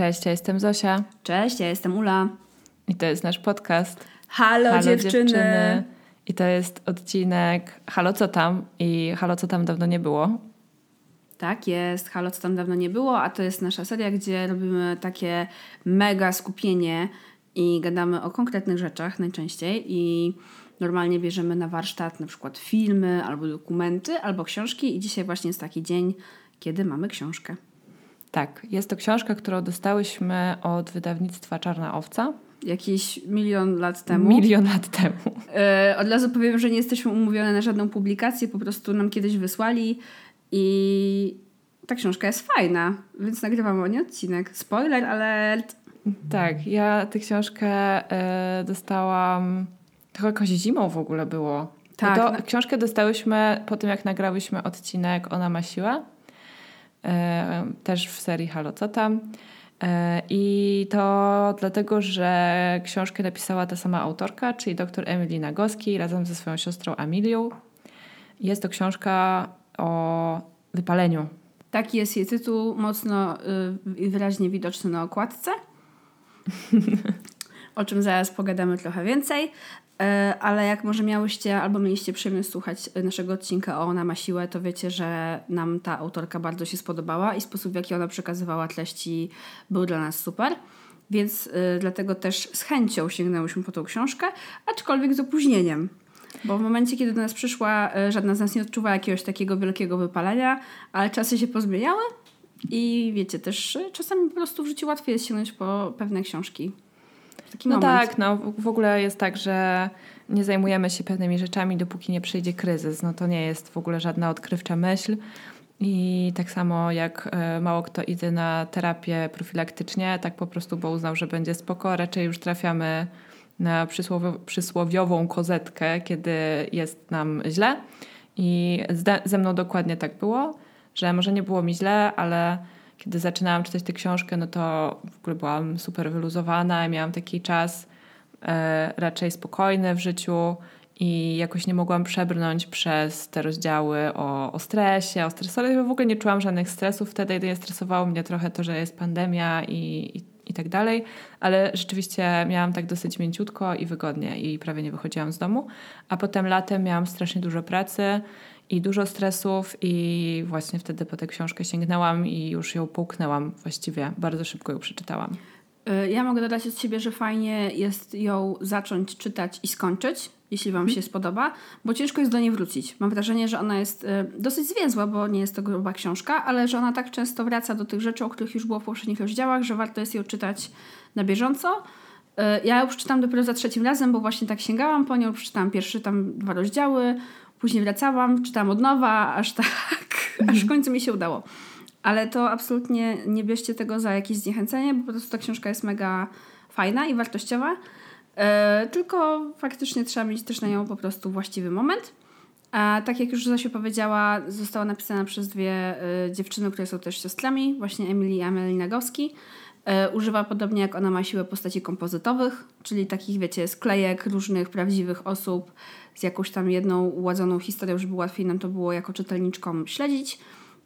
Cześć, ja jestem Zosia Cześć, ja jestem Ula. i to jest nasz podcast Halo, Halo dziewczyny. I to jest odcinek Halo co tam i Halo co tam dawno nie było. Tak jest, Halo, co tam dawno nie było, a to jest nasza seria, gdzie robimy takie mega skupienie i gadamy o konkretnych rzeczach najczęściej i normalnie bierzemy na warsztat na przykład filmy albo dokumenty, albo książki i dzisiaj właśnie jest taki dzień, kiedy mamy książkę. Tak, jest to książka, którą dostałyśmy od wydawnictwa Czarna Owca Jakiś milion lat temu. milion lat temu. E, od razu powiem, że nie jesteśmy umówione na żadną publikację, po prostu nam kiedyś wysłali i ta książka jest fajna, więc nagrywamy o niej odcinek. Spoiler alert! Tak, ja tę książkę e, dostałam to jakoś zimą w ogóle było. Tak, na- Książkę dostałyśmy po tym, jak nagrałyśmy odcinek Ona ma siłę. E, też w serii Halo, co tam? E, I to dlatego, że książkę napisała ta sama autorka, czyli dr Emily Nagoski razem ze swoją siostrą Amilią. Jest to książka o wypaleniu. Taki jest jej tytuł, mocno y, wyraźnie widoczny na okładce. o czym zaraz pogadamy trochę więcej. E, Ale jak może miałyście albo mieliście przyjemność słuchać naszego odcinka o Ona ma siłę, to wiecie, że nam ta autorka bardzo się spodobała i sposób, w jaki ona przekazywała treści był dla nas super. Więc y, dlatego też z chęcią sięgnęłyśmy po tą książkę, aczkolwiek z opóźnieniem. Bo w momencie, kiedy do nas przyszła, y, żadna z nas nie odczuwa jakiegoś takiego wielkiego wypalenia, ale czasy się pozmieniały i wiecie, też y, czasami po prostu w życiu łatwiej jest sięgnąć po pewne książki. Taki No moment. tak, no w- ogóle jest tak, że nie zajmujemy się pewnymi rzeczami, dopóki nie przyjdzie kryzys. No to nie jest w ogóle żadna odkrywcza myśl. I tak samo jak e, mało kto idzie na terapię profilaktycznie, tak po prostu, bo uznał, że będzie spoko, raczej już trafiamy na przysłowio- przysłowiową kozetkę, kiedy jest nam źle. I ze mną dokładnie tak było, że może nie było mi źle, ale kiedy zaczynałam czytać tę książkę, no to w ogóle byłam super wyluzowana, miałam taki czas e, raczej spokojny w życiu i jakoś nie mogłam przebrnąć przez te rozdziały o, o stresie, o stresorach. W ogóle nie czułam żadnych stresów wtedy. Jedynie stresowało mnie trochę to, że jest pandemia i, i, i tak dalej, ale rzeczywiście miałam tak dosyć mięciutko i wygodnie i prawie nie wychodziłam z domu. A potem latem miałam strasznie dużo pracy i dużo stresów i właśnie wtedy po tę książkę sięgnęłam i już ją połknęłam właściwie. Bardzo szybko ją przeczytałam. Y, Ja mogę dodać od siebie, że fajnie jest ją zacząć czytać i skończyć, jeśli Wam się spodoba, bo ciężko jest do niej wrócić. Mam wrażenie, że ona jest y, dosyć zwięzła, bo nie jest to gruba książka, ale że ona tak często wraca do tych rzeczy, o których już było w poprzednich rozdziałach, że warto jest ją czytać na bieżąco. Y, Ja ją przeczytam dopiero za trzecim razem, bo właśnie tak sięgałam po nią, przeczytałam pierwsze tam dwa rozdziały, później wracałam, czytałam od nowa, aż tak, aż w końcu mi się udało. Ale to absolutnie nie bierzcie tego za jakieś zniechęcenie, bo po prostu ta książka jest mega fajna i wartościowa. E, tylko faktycznie trzeba mieć też na nią po prostu właściwy moment. A tak jak już Zosia powiedziała, została napisana przez dwie e, dziewczyny, które są też siostrami, właśnie Emily i Amelie Nagowski. E, używa podobnie jak ona ma siłę postaci kompozytowych, czyli takich, wiecie, sklejek różnych prawdziwych osób z jakąś tam jedną uładzoną historią, żeby łatwiej nam to było jako czytelniczkom śledzić.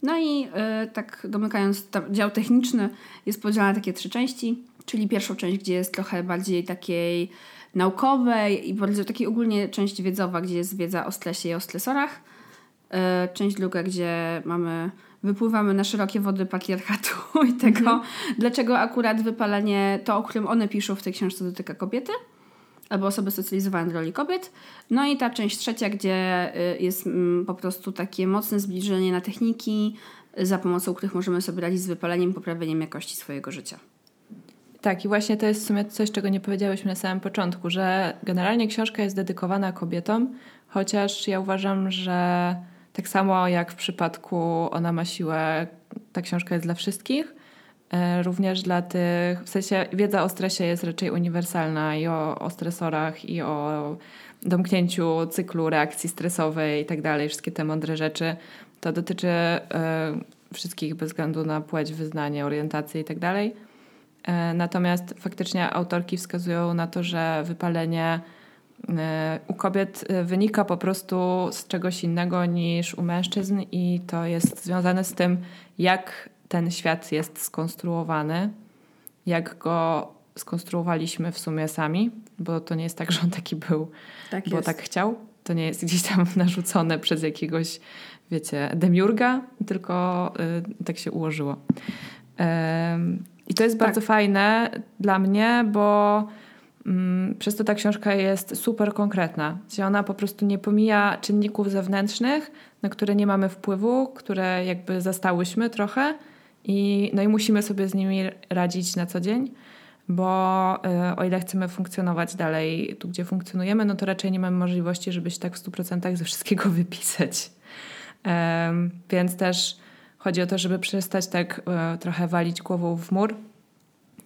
No i e, tak domykając, dział techniczny jest podzielony na takie trzy części, czyli pierwszą część, gdzie jest trochę bardziej takiej naukowej i bardzo takiej ogólnie część wiedzowa, gdzie jest wiedza o stresie i o stresorach. E, część druga, gdzie mamy, wypływamy na szerokie wody patriarchatu i tego, dlaczego akurat wypalenie, to o którym one piszą w tej książce dotyka kobiety albo osoby socjalizowane do roli kobiet. No i ta część trzecia, gdzie y, jest mm, po prostu takie mocne zbliżenie na techniki, za pomocą których możemy sobie radzić z wypaleniem poprawieniem jakości swojego życia. Tak, i właśnie to jest w sumie coś, czego nie powiedziałyśmy na samym początku, że generalnie książka jest dedykowana kobietom, chociaż ja uważam, że Tak samo jak w przypadku Ona ma siłę, ta książka jest dla wszystkich. E, również dla tych, w sensie wiedza o stresie jest raczej uniwersalna i o, o stresorach, i o domknięciu cyklu reakcji stresowej i tak dalej, wszystkie te mądre rzeczy. To dotyczy y, wszystkich bez względu na płeć, wyznanie, orientację i tak dalej. E, natomiast faktycznie autorki wskazują na to, że wypalenie e, u kobiet e, wynika po prostu z czegoś innego niż u mężczyzn, i to jest związane z tym, jak ten świat jest skonstruowany, jak go skonstruowaliśmy w sumie sami, bo to nie jest tak, że on taki był, tak bo jest. tak chciał. To nie jest gdzieś tam narzucone przez jakiegoś, wiecie, demiurga, tylko y, tak się ułożyło. I to jest tak. bardzo fajne dla mnie, bo mm, przez to ta książka jest super konkretna. Że ona po prostu nie pomija czynników zewnętrznych, na które nie mamy wpływu, które jakby zastałyśmy trochę i, no i musimy sobie z nimi radzić na co dzień, bo y, o ile chcemy funkcjonować dalej tu, gdzie funkcjonujemy, no to raczej nie mamy możliwości, żeby się tak w 100% ze wszystkiego wypisać. więc też Chodzi o to, żeby przestać tak e, trochę walić głową w mur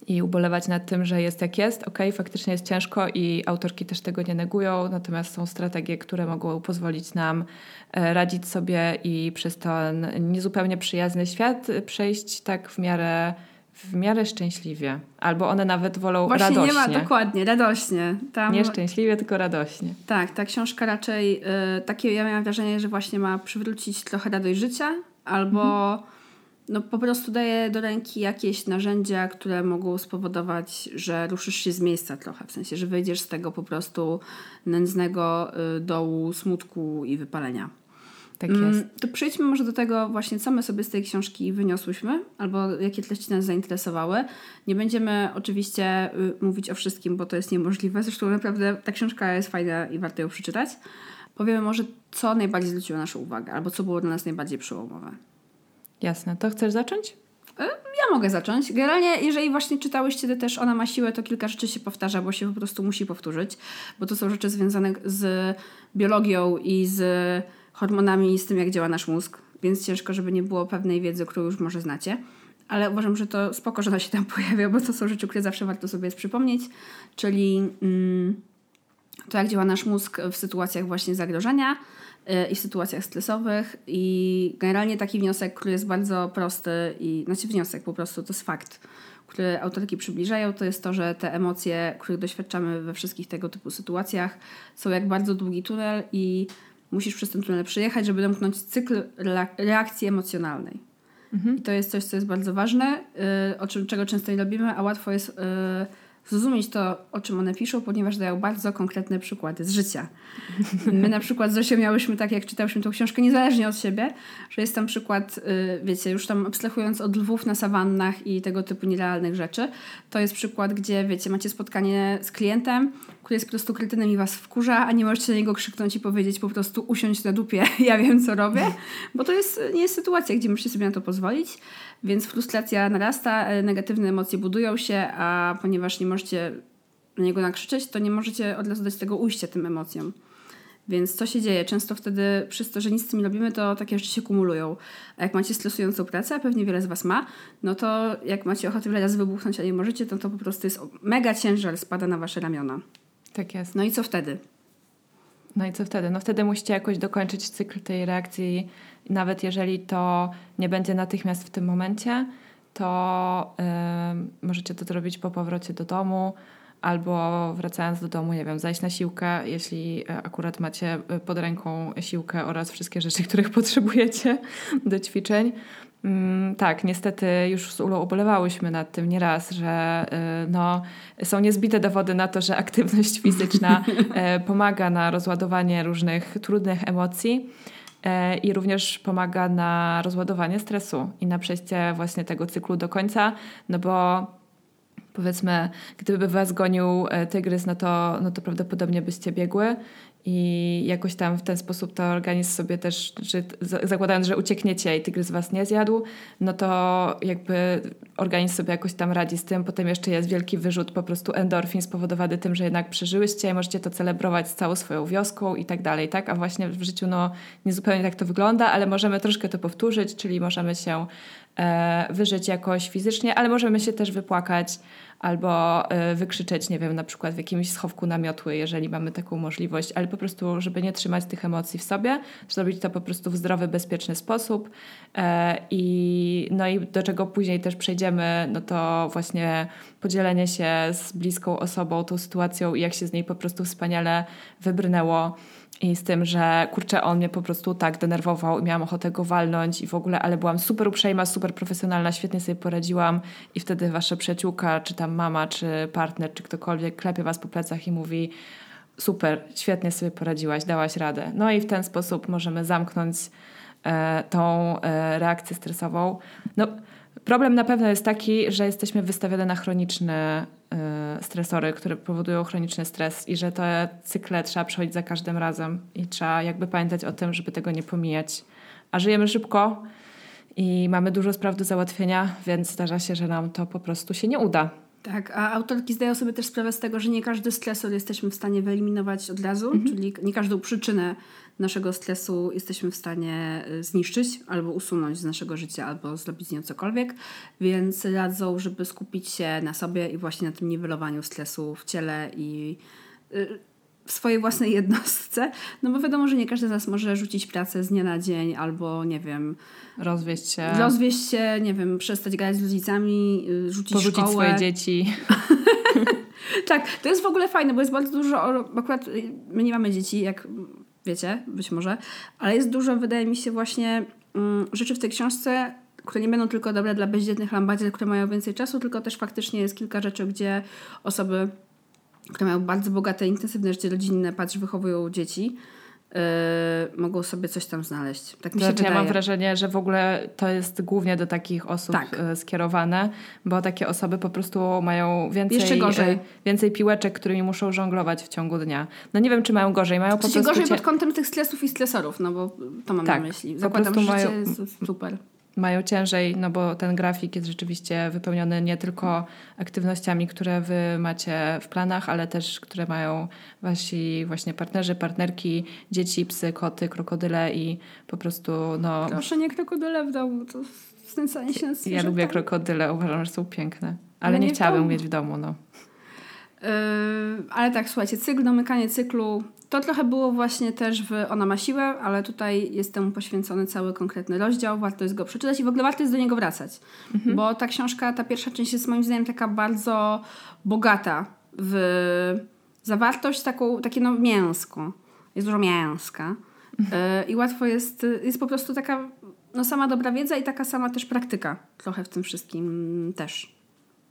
i ubolewać nad tym, że jest jak jest. Okej, okay, faktycznie jest ciężko i autorki też tego nie negują, natomiast są strategie, które mogą pozwolić nam e, radzić sobie i przez ten niezupełnie przyjazny świat przejść tak w miarę w miarę szczęśliwie. Albo one nawet wolą Właśnie radośnie. nie ma, dokładnie, radośnie. Tam... Nie szczęśliwie, tylko radośnie. Tak, ta książka raczej, y, takie ja miałam wrażenie, że właśnie ma przywrócić trochę radość życia, albo mhm. No, po prostu daje do ręki jakieś narzędzia, które mogą spowodować, że ruszysz się z miejsca trochę, w sensie, że wyjdziesz z tego po prostu nędznego y, dołu smutku i wypalenia. Tak mm, jest. To przejdźmy może do tego właśnie, co my sobie z tej książki wyniosłyśmy, albo jakie treści nas zainteresowały. Nie będziemy oczywiście y, mówić o wszystkim, bo to jest niemożliwe. Zresztą naprawdę ta książka jest fajna i warto ją przeczytać powiemy może, co najbardziej zwróciło naszą uwagę, albo co było dla nas najbardziej przełomowe. Jasne. To chcesz zacząć? E, ja mogę zacząć. Generalnie, jeżeli właśnie czytałyście też Ona ma siłę, to kilka rzeczy się powtarza, bo się po prostu musi powtórzyć, bo to są rzeczy związane z biologią i z hormonami i z tym, jak działa nasz mózg, więc ciężko, żeby nie było pewnej wiedzy, którą już może znacie. Ale uważam, że to spoko, że ona się tam pojawia, bo to są rzeczy, które zawsze warto sobie przypomnieć, czyli... Mm, to jak działa nasz mózg w sytuacjach właśnie zagrożenia i w sytuacjach stresowych i generalnie taki wniosek, który jest bardzo prosty i znaczy wniosek po prostu to jest fakt, który autorki przybliżają, to jest to, że te emocje, których doświadczamy we wszystkich tego typu sytuacjach są jak bardzo długi tunel i musisz przez ten tunel przejechać, żeby domknąć cykl reakcji emocjonalnej. Mhm. I to jest coś, co jest bardzo ważne, y, o czym, czego często nie robimy, a łatwo jest y, zrozumieć to, o czym one piszą, ponieważ dają bardzo konkretne przykłady z życia. My na przykład z Zosią miałyśmy tak, jak czytałyśmy tą książkę, niezależnie od siebie, że jest tam przykład, y, wiecie, już tam abstrahując od lwów na sawannach i tego typu nierealnych rzeczy, to jest przykład, gdzie, wiecie, macie spotkanie z klientem, który jest po prostu krytynem i was wkurza, a nie możecie na niego krzyknąć i powiedzieć po prostu usiąść na dupie, ja wiem co robię, bo to jest, nie jest sytuacja, gdzie możecie sobie na to pozwolić. Więc frustracja narasta, e, negatywne emocje budują się, a ponieważ nie możecie na niego nakrzyczeć, to nie możecie od razu dać tego ujścia tym emocjom. Więc co się dzieje? Często wtedy, przez to, że nic z tym nie robimy, to takie rzeczy się kumulują. A jak macie stresującą pracę, a pewnie wiele z Was ma, no to jak macie ochotę wiele razy wybuchnąć, a nie możecie, to to po prostu jest mega ciężar spada na Wasze ramiona. Tak jest. No i co wtedy? No i co wtedy? No wtedy musicie jakoś dokończyć cykl tej reakcji nawet jeżeli to nie będzie natychmiast w tym momencie, to y, możecie to zrobić po powrocie do domu albo wracając do domu, nie wiem, zajść na siłkę, jeśli e, akurat macie e, pod ręką siłkę oraz wszystkie rzeczy, których potrzebujecie do ćwiczeń. Mm, tak, niestety już z Ulą ubolewałyśmy nad tym nieraz, że y, no, są niezbite dowody na to, że aktywność fizyczna y, pomaga na rozładowanie różnych trudnych emocji. E, i również pomaga na rozładowanie stresu i na przejście właśnie tego cyklu do końca, no bo powiedzmy, gdyby was gonił e, tygrys, no to, no to prawdopodobnie byście biegły i jakoś tam w ten sposób to organizm sobie też, zakładając, że uciekniecie i tygrys was nie zjadł, no to jakby organizm sobie jakoś tam radzi z tym. Potem jeszcze jest wielki wyrzut po prostu endorfin spowodowany tym, że jednak przeżyłyście i możecie to celebrować z całą swoją wioską i tak dalej, tak? A właśnie w życiu no nie zupełnie tak to wygląda, ale możemy troszkę to powtórzyć, czyli możemy się wyżyć jakoś fizycznie, ale możemy się też wypłakać albo y, wykrzyczeć, nie wiem, na przykład w jakimś schowku namiotły, jeżeli mamy taką możliwość, ale po prostu, żeby nie trzymać tych emocji w sobie, zrobić to po prostu w zdrowy, bezpieczny sposób. E, I, no i do czego później też przejdziemy, no to właśnie podzielenie się z bliską osobą tą sytuacją i jak się z niej po prostu wspaniale wybrnęło i z tym, że kurczę, on mnie po prostu tak denerwował i miałam ochotę go walnąć i w ogóle, ale byłam super uprzejma, super profesjonalna, świetnie sobie poradziłam i wtedy wasza przyjaciółka, czy tam mama, czy partner, czy ktokolwiek klepie was po plecach i mówi super, świetnie sobie poradziłaś, dałaś radę. No i w ten sposób możemy zamknąć e, tą e, reakcję stresową. No, problem na pewno jest taki, że jesteśmy wystawione na chroniczne Y, stresory, które powodują chroniczny stres i że te cykle trzeba przechodzić za każdym razem i trzeba jakby pamiętać o tym, żeby tego nie pomijać. A żyjemy szybko i mamy dużo spraw do załatwienia, więc zdarza się, że nam to po prostu się nie uda. Tak, a autorki zdają sobie też sprawę z tego, że nie każdy stresor jesteśmy w stanie wyeliminować od razu, mhm. czyli nie każdą przyczynę naszego stresu jesteśmy w stanie y, zniszczyć albo usunąć z naszego życia, albo zrobić z nią cokolwiek, więc radzą, żeby skupić się na sobie i właśnie na tym niwelowaniu stresu w ciele i y, w swojej własnej jednostce, no bo wiadomo, że nie każdy z nas może rzucić pracę z dnia na dzień albo, nie wiem... Rozwieść się. Rozwieść się, nie wiem, przestać grać z rodzicami, y, rzucić Porzucić szkołę. swoje dzieci. tak, to jest w ogóle fajne, bo jest bardzo dużo, akurat my nie mamy dzieci, jak wiecie, być może, ale jest dużo, wydaje mi się, właśnie mm, rzeczy w tej książce, które nie będą tylko dobre dla bezdzietnych lambadzier, które mają więcej czasu, tylko też faktycznie jest kilka rzeczy, gdzie osoby, które mają bardzo bogate, intensywne życie rodzinne, patrz, wychowują dzieci, Yy, mogą sobie coś tam znaleźć. Tak mi się znaczy, wydaje. Ja mam wrażenie, że w ogóle to jest głównie do takich osób tak. Yy, skierowane, bo takie osoby po prostu mają więcej, Jeszcze gorzej. Yy, więcej piłeczek, którymi muszą żonglować w ciągu dnia. No nie wiem, czy mają gorzej. Mają po prostu gorzej pod kątem tych stresów i stresorów, no bo to mam tak, na myśli. Zakładam, że mają... jest super mają ciężej, no bo ten grafik jest rzeczywiście wypełniony nie tylko aktywnościami, które wy macie w planach, ale też które mają wasi właśnie partnerzy, partnerki, dzieci, psy, koty, krokodyle i po prostu no... Proszę nie krokodyle w domu, to znęcanie się na Ja lubię krokodyle, uważam, że są piękne. Ale, ale nie, nie chciałabym mieć w domu, no. Yy, ale tak, słuchajcie, cykl, domykanie cyklu to trochę było właśnie też w Ona ma siłę, ale tutaj jest temu poświęcony cały konkretny rozdział. Warto jest go przeczytać i w ogóle warto jest do niego wracać. Mhm. Bo ta książka, ta pierwsza część jest moim zdaniem taka bardzo bogata w zawartość, taką, takie no mięsko. Jest dużo mięska. Mhm. I łatwo jest, jest po prostu taka no sama dobra wiedza i taka sama też praktyka trochę w tym wszystkim też.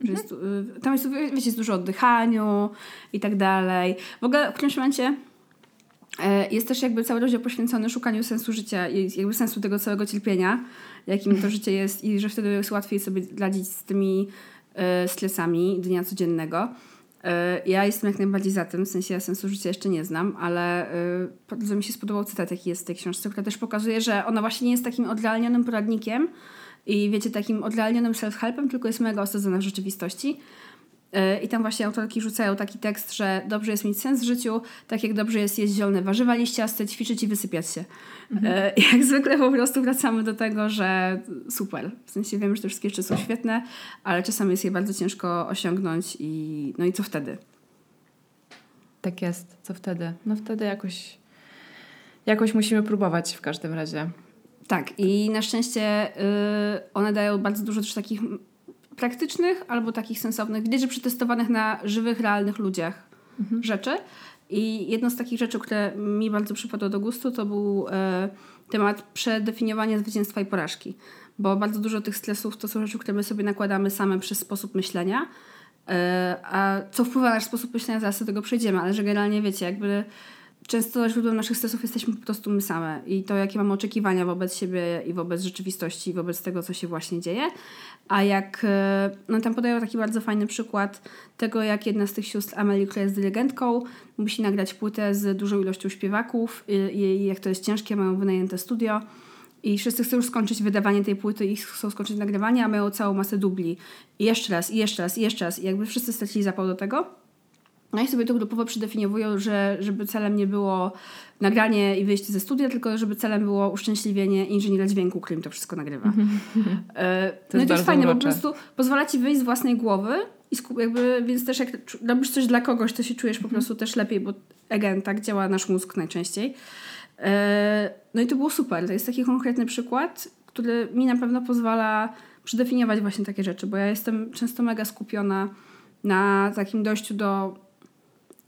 Mhm. Jest, y, tam jest, wiecie, jest dużo oddychaniu i tak dalej. W ogóle w którymś momencie E, jest też jakby cały rozdział poświęcony szukaniu sensu życia i jakby sensu tego całego cierpienia, jakim to życie jest i że wtedy jest łatwiej sobie radzić z tymi y, stresami dnia codziennego. Y, ja jestem jak najbardziej za tym, w sensie ja sensu życia jeszcze nie znam, ale bardzo mi się spodobał cytat, jaki jest w tej książce, która też pokazuje, że ona właśnie nie jest takim odrealnionym poradnikiem i wiecie, takim odrealnionym self-helpem, tylko jest mega osadzona w rzeczywistości E, I tam właśnie autorki rzucają taki tekst, że dobrze jest mieć sens w życiu, tak jak dobrze jest jeść zielone warzywa liściaste, ćwiczyć i wysypiać się. Mhm. E, I jak zwykle po prostu wracamy do tego, że super. W sensie wiem, że te wszystkie rzeczy są świetne, ale czasami jest je bardzo ciężko osiągnąć i no i co wtedy? Tak jest. Co wtedy? No wtedy jakoś, jakoś musimy próbować w każdym razie. Tak, i na szczęście yy, one dają bardzo dużo też takich praktycznych albo takich sensownych, widać, że przetestowanych na żywych, realnych ludziach mhm. rzeczy. I jedną z takich rzeczy, które mi bardzo przypadło do gustu, to był e, temat przedefiniowania zwycięstwa i porażki. Bo bardzo dużo tych stresów to są rzeczy, które my sobie nakładamy same przez sposób myślenia. E, a co wpływa na nasz sposób myślenia, zaraz do tego przejdziemy, ale że generalnie wiecie, jakby często źródłem naszych stresów jesteśmy po prostu my same i to, jakie mamy oczekiwania wobec siebie i wobec rzeczywistości, i wobec tego, co się właśnie dzieje. A jak, e, no tam podają taki bardzo fajny przykład tego, jak jedna z tych sióstr, Amelie, która jest dyrygentką, musi nagrać płytę z dużą ilością śpiewaków i, i jak to jest ciężkie, mają wynajęte studio i wszyscy chcą już skończyć wydawanie tej płyty i chcą skończyć nagrywanie, a mają całą masę dubli. I jeszcze raz, i jeszcze raz, i jeszcze raz. I jakby wszyscy stracili zapał do tego. No i sobie to grupowo przydefiniowują, że żeby celem nie było nagranie i wyjście ze studia, tylko żeby celem było uszczęśliwienie inżyniera dźwięku, którym to wszystko nagrywa. E, no i to jest fajne, bo po prostu pozwala ci wyjść z własnej głowy i jakby, więc też jak robisz coś dla kogoś, to się czujesz po prostu też lepiej, bo again, tak działa nasz mózg najczęściej. E, no i to było super. To jest taki konkretny przykład, który mi na pewno pozwala przedefiniować właśnie takie rzeczy, bo ja jestem często mega skupiona na takim dojściu do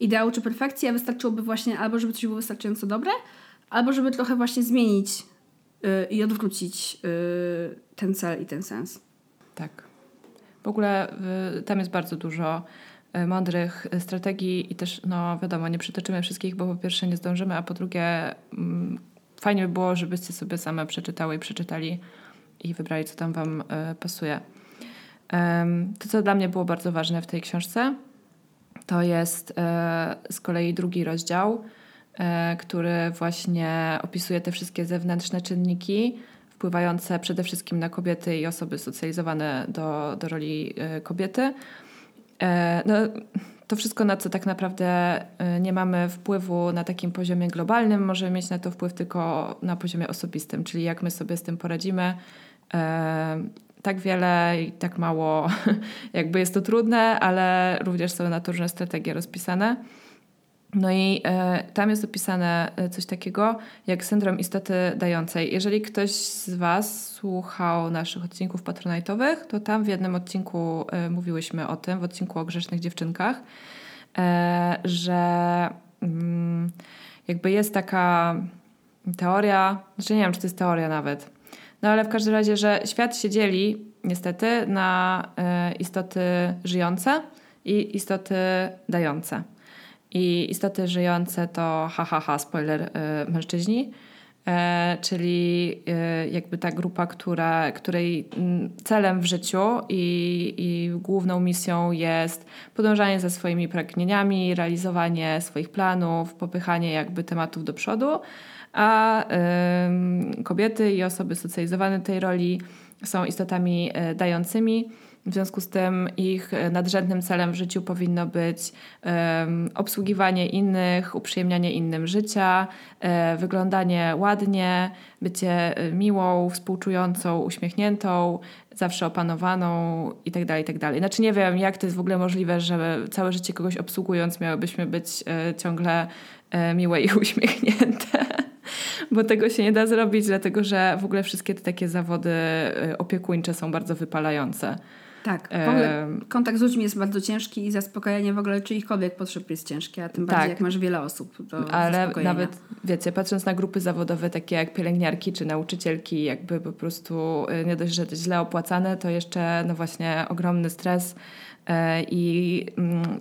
ideału czy perfekcji, a wystarczyłoby właśnie albo, żeby coś było wystarczająco dobre, albo żeby trochę właśnie zmienić yy, i odwrócić yy, ten cel i ten sens. Tak. W ogóle y, tam jest bardzo dużo y, mądrych strategii i też, no wiadomo, nie przytoczymy wszystkich, bo po pierwsze nie zdążymy, a po drugie mm, fajnie by było, żebyście sobie same przeczytały i przeczytali i wybrali, co tam wam y, pasuje. To, co dla mnie było bardzo ważne w tej książce, to jest e, z kolei drugi rozdział, e, który właśnie opisuje te wszystkie zewnętrzne czynniki wpływające przede wszystkim na kobiety i osoby socjalizowane do, do roli e, kobiety. No, to wszystko, na co tak naprawdę nie mamy wpływu na takim poziomie globalnym, może mieć na to wpływ tylko na poziomie osobistym, czyli jak my sobie z tym poradzimy, tak wiele i tak mało, jakby jest to trudne, ale również są na to różne strategie rozpisane. No i e, tam jest opisane e, coś takiego jak syndrom istoty dającej. Jeżeli ktoś z Was słuchał naszych odcinków patronajtowych, to tam w jednym odcinku e, mówiłyśmy o tym, w odcinku o grzecznych dziewczynkach, e, że mm, jakby jest taka teoria, znaczy nie wiem, czy to jest teoria nawet, no ale w każdym razie, że świat się dzieli niestety na y, istoty żyjące i istoty dające. I istoty żyjące to ha, ha, ha spoiler, y, mężczyźni, e, czyli y, jakby ta grupa, która, której mm, celem w życiu i, i główną misją jest podążanie za swoimi pragnieniami, realizowanie swoich planów, popychanie jakby tematów do przodu, a kobiety i osoby socjalizowane tej roli są istotami e, dającymi. W związku z tym ich e, nadrzędnym celem w życiu powinno być um, obsługiwanie innych, uprzyjemnianie innym życia, e, wyglądanie ładnie, bycie miłą, współczującą, uśmiechniętą, zawsze opanowaną itd., tak itd. Tak znaczy nie wiem, jak to jest w ogóle możliwe, że całe życie kogoś obsługując miałybyśmy być ciągle miłe i uśmiechnięte bo tego się nie da zrobić, dlatego że w ogóle wszystkie te takie zawody y, opiekuńcze są bardzo wypalające. Tak, w ogóle kontakt z ludźmi jest bardzo ciężki i zaspokajanie w ogóle czyichkolwiek potrzeb jest ciężkie, a tym bardziej tak. jak masz wiele osób. Ale nawet, wiecie, patrząc na grupy zawodowe takie jak pielęgniarki czy nauczycielki, jakby po prostu y, nie dość, że źle opłacane, to jeszcze no właśnie ogromny stres E, i mm,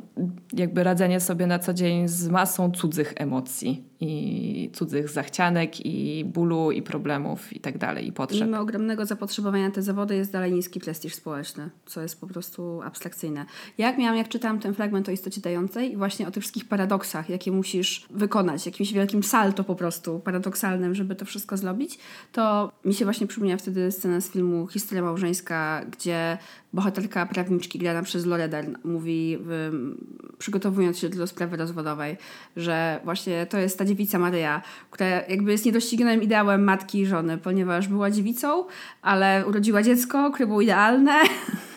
jakby radzenie sobie na co dzień z masą cudzych emocji i cudzych zachcianek i bólu i problemów i tak dalej i potrzeb. Mimo ogromnego zapotrzebowania na te zawody jest dalej niski prestiż społeczny, co jest po prostu abstrakcyjne. Jak miałam, jak czytałam ten fragment o istocie dającej i właśnie o tych wszystkich paradoksach, jakie musisz wykonać, jakimś wielkim salto po prostu paradoksalnym, żeby to wszystko zrobić, to mi się właśnie przypomniała wtedy scena z filmu Historia małżeńska, gdzie bohaterka prawniczki grana przez Loredern mówi, przygotowując się do sprawy rozwodowej, że właśnie to jest ta dziewica Maryja, która jakby jest niedoścignionym ideałem matki i żony, ponieważ była dziewicą, ale urodziła dziecko, które było idealne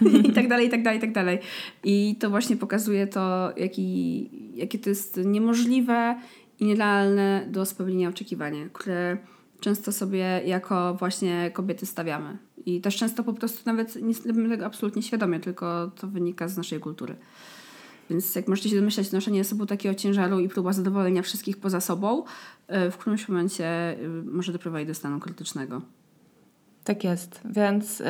i tak dalej, i tak dalej, i tak dalej. I to właśnie pokazuje to, jaki, jakie to jest niemożliwe i nierealne do spełnienia oczekiwania, które często sobie jako właśnie kobiety stawiamy. I też często po prostu nawet nie robimy tego absolutnie świadomie, tylko to wynika z naszej kultury. Więc jak możecie się domyślać, noszenie sobą takiego ciężaru i próba zadowolenia wszystkich poza sobą e, w którymś momencie e, może doprowadzić do stanu krytycznego. Tak jest. Więc yy,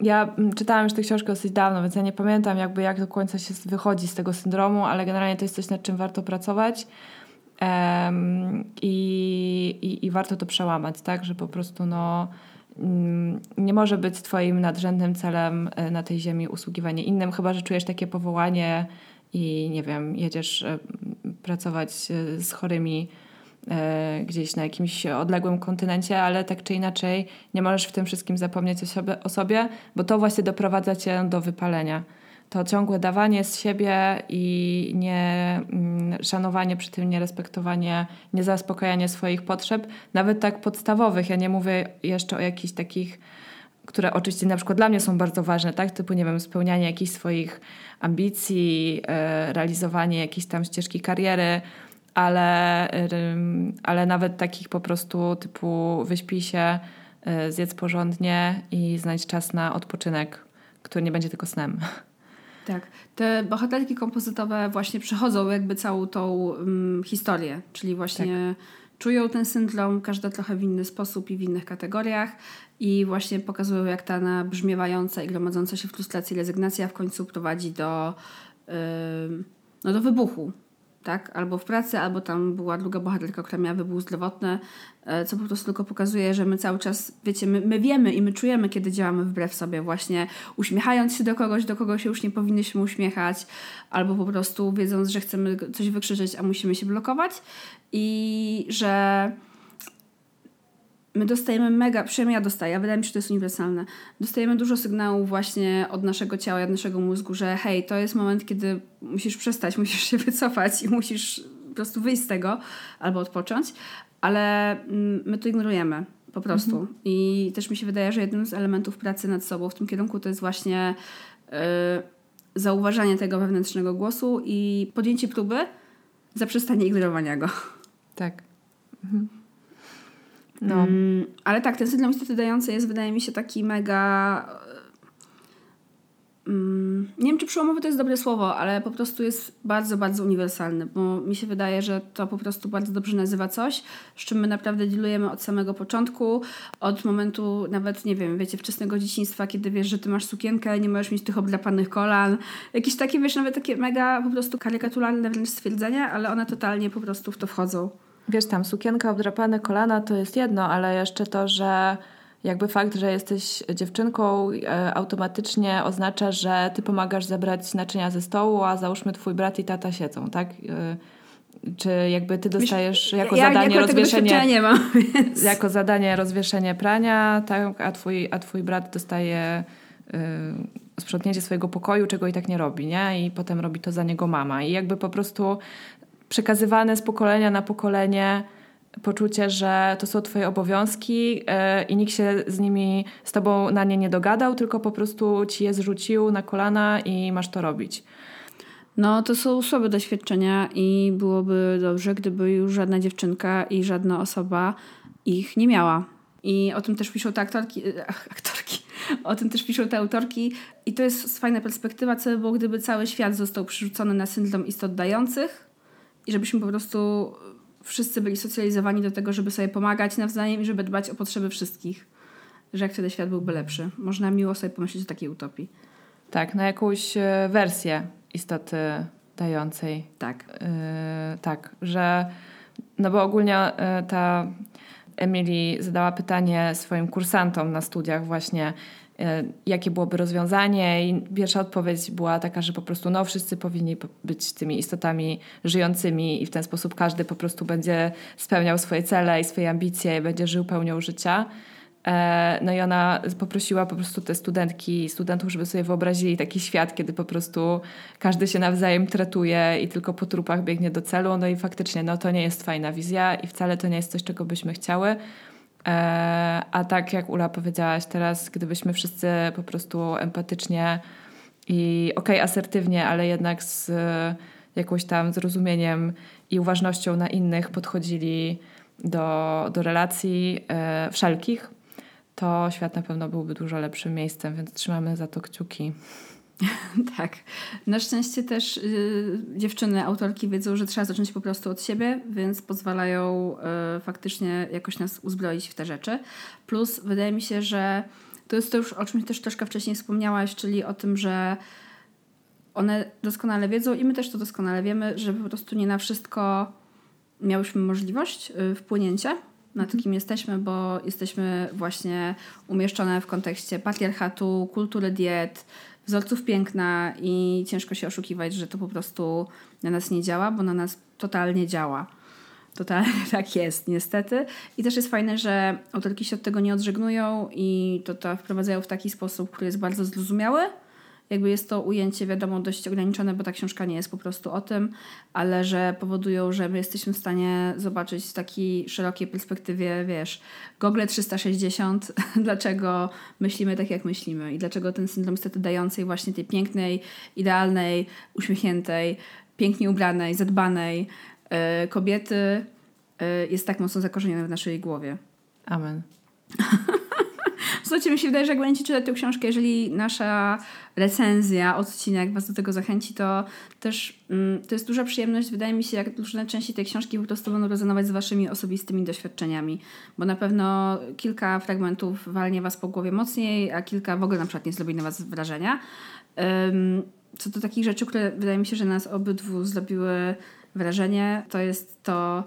ja czytałam już tę książkę dosyć dawno, więc ja nie pamiętam jakby jak do końca się wychodzi z tego syndromu, ale generalnie to jest coś, nad czym warto pracować. i, i, I warto to przełamać, tak, że po prostu no, nie może być Twoim nadrzędnym celem e, na tej ziemi usługiwanie innym, chyba że czujesz takie powołanie i nie wiem, jedziesz e, pracować e, z chorymi gdzieś na jakimś odległym kontynencie, ale tak czy inaczej nie możesz w tym wszystkim zapomnieć o sobie, o sobie bo to właśnie doprowadza cię do wypalenia to ciągłe dawanie z siebie i nie mm, szanowanie przy tym, nierespektowanie, niezaspokajanie swoich potrzeb, nawet tak podstawowych. Ja nie mówię jeszcze o jakichś takich, które oczywiście na przykład dla mnie są bardzo ważne, tak? Typu, nie wiem, spełnianie jakichś swoich ambicji, e, realizowanie jakiejś tam ścieżki kariery, ale, ale nawet takich po prostu typu wyśpij się, e, zjedz porządnie i znajdź czas na odpoczynek, który nie będzie tylko snem. Tak. Te bohaterki kompozytowe właśnie przechodzą jakby całą tą um, historię, czyli właśnie tak. czują ten syndrom, każda trochę w inny sposób i w innych kategoriach i właśnie pokazują jak ta nabrzmiewająca i gromadząca się frustracja i rezygnacja w końcu prowadzi do, no do wybuchu tak? Albo w pracy, albo tam była druga bohaterka, która miała wybuch zdrowotny, co po prostu tylko pokazuje, że my cały czas, wiecie, my, my wiemy i my czujemy, kiedy działamy wbrew sobie, właśnie uśmiechając się do kogoś, do kogo się już nie powinnyśmy uśmiechać, albo po prostu wiedząc, że chcemy coś wykrzyczeć, a musimy się blokować i że my dostajemy mega, przynajmniej ja dostaję, wydaje mi się, że to jest uniwersalne. Dostajemy dużo sygnałów właśnie od naszego ciała, od naszego mózgu, że hej, to jest moment, kiedy musisz przestać, musisz się wycofać i musisz po prostu wyjść z tego albo odpocząć, ale mm, my to ignorujemy po prostu. Mhm. I też mi się wydaje, że jednym z elementów pracy nad sobą w tym kierunku to jest właśnie yy, zauważanie tego wewnętrznego głosu i podjęcie próby zaprzestanie ignorowania go. Tak. Mhm. No. Mm, ale tak, ten syndrom istoty dającej jest, wydaje mi się, taki mega. Mm, nie wiem, czy przełomowy to jest dobre słowo, ale po prostu jest bardzo, bardzo uniwersalny, bo mi się wydaje, że to po prostu bardzo dobrze nazywa coś, z czym my naprawdę dealujemy od samego początku, od momentu nawet, nie wiem, wiecie, wczesnego dzieciństwa, kiedy wiesz, że ty masz sukienkę, nie możesz mieć tych obdrapanych kolan. Jakieś takie, wiesz, nawet takie mega po prostu karykaturalne wręcz stwierdzenia, ale one totalnie po prostu w to wchodzą wiesz, tam sukienka, obdrapane kolana to jest jedno, ale jeszcze to, że jakby fakt, że jesteś dziewczynką e, automatycznie oznacza, że ty pomagasz zebrać naczynia ze stołu, a załóżmy twój brat i tata siedzą, tak? E, czy jakby ty dostajesz jako ja, zadanie ja rozwieszenie nie mam, więc... jako zadanie rozwieszenie prania, tak, a twój, a twój brat dostaje y, sprzątnięcie swojego pokoju, czego i tak nie robi, nie? I potem robi to za niego mama. I jakby po prostu przekazywane z pokolenia na pokolenie poczucie, że to są twoje obowiązki yy, i nikt się z nimi, z tobą na nie nie dogadał, tylko po prostu ci je zrzucił na kolana i masz to robić. No, to są słabe doświadczenia i byłoby dobrze, gdyby już żadna dziewczynka i żadna osoba ich nie miała. I o tym też piszą te aktorki, ach, aktorki, o tym też piszą te autorki. I to jest fajna perspektywa, co by było, gdyby cały świat został przerzucony na syndrom istot dających, i żebyśmy po prostu wszyscy byli socjalizowani do tego, żeby sobie pomagać nawzajem i żeby dbać o potrzeby wszystkich. Że jak wtedy świat byłby lepszy. Można miło sobie pomyśleć o takiej utopii. Tak, na jakąś e, wersję istoty dającej. Tak. Yy, tak, że no bo ogólnie yy, ta Emily zadała pytanie swoim kursantom na studiach właśnie, E, jakie byłoby rozwiązanie i pierwsza odpowiedź była taka, że po prostu no wszyscy powinni być tymi istotami żyjącymi i w ten sposób każdy po prostu będzie spełniał swoje cele i swoje ambicje i będzie żył pełnią życia. E, no i ona poprosiła po prostu te studentki i studentów, żeby sobie wyobrazili taki świat, kiedy po prostu każdy się nawzajem tratuje i tylko po trupach biegnie do celu. No i faktycznie no, to nie jest fajna wizja i wcale to nie jest coś, czego byśmy chciały. E, a tak jak Ula powiedziałaś teraz, gdybyśmy wszyscy po prostu empatycznie i okej, okay, asertywnie, ale jednak z jakąś tam zrozumieniem i uważnością na innych podchodzili do, do relacji e, wszelkich, to świat na pewno byłby dużo lepszym miejscem, więc trzymamy za to kciuki. tak. Na szczęście też y, dziewczyny, autorki wiedzą, że trzeba zacząć po prostu od siebie, więc pozwalają y, faktycznie jakoś nas uzbroić w te rzeczy. Plus wydaje mi się, że to jest to już, o czym też troszkę wcześniej wspomniałaś, czyli o tym, że one doskonale wiedzą i my też to doskonale wiemy, że po prostu nie na wszystko miałyśmy możliwość y, wpłynięcia na to, Mhm. kim jesteśmy, bo jesteśmy właśnie umieszczone w kontekście patriarchatu, kultury diet, wzorców piękna i ciężko się oszukiwać, że to po prostu na nas nie działa, bo na nas totalnie działa. Totalnie tak jest, niestety. I też jest fajne, że autorki się od tego nie odżegnują i to, to wprowadzają w taki sposób, który jest bardzo zrozumiały. Jakby jest to ujęcie, wiadomo, dość ograniczone, bo ta książka nie jest po prostu o tym, ale że powodują, że my jesteśmy w stanie zobaczyć w takiej szerokiej perspektywie, wiesz, Google 360, dlaczego myślimy tak, jak myślimy i dlaczego ten syndrom niestety dającej właśnie tej pięknej, idealnej, uśmiechniętej, pięknie ubranej, zadbanej y, kobiety y, jest tak mocno zakorzeniony w naszej głowie. Amen. Słuchajcie, mi się wydaje, że jak będziecie czytać tę książkę, jeżeli nasza recenzja, odcinek Was do tego zachęci, to też mm, to jest duża przyjemność. Wydaje mi się, jak różne części tej książki po prostu będą rezonować z Waszymi osobistymi doświadczeniami, bo na pewno kilka fragmentów walnie Was po głowie mocniej, a kilka w ogóle na przykład nie zrobi na Was wrażenia. Ym, co do takich rzeczy, które wydaje mi się, że nas obydwu zrobiły wrażenie, to jest to,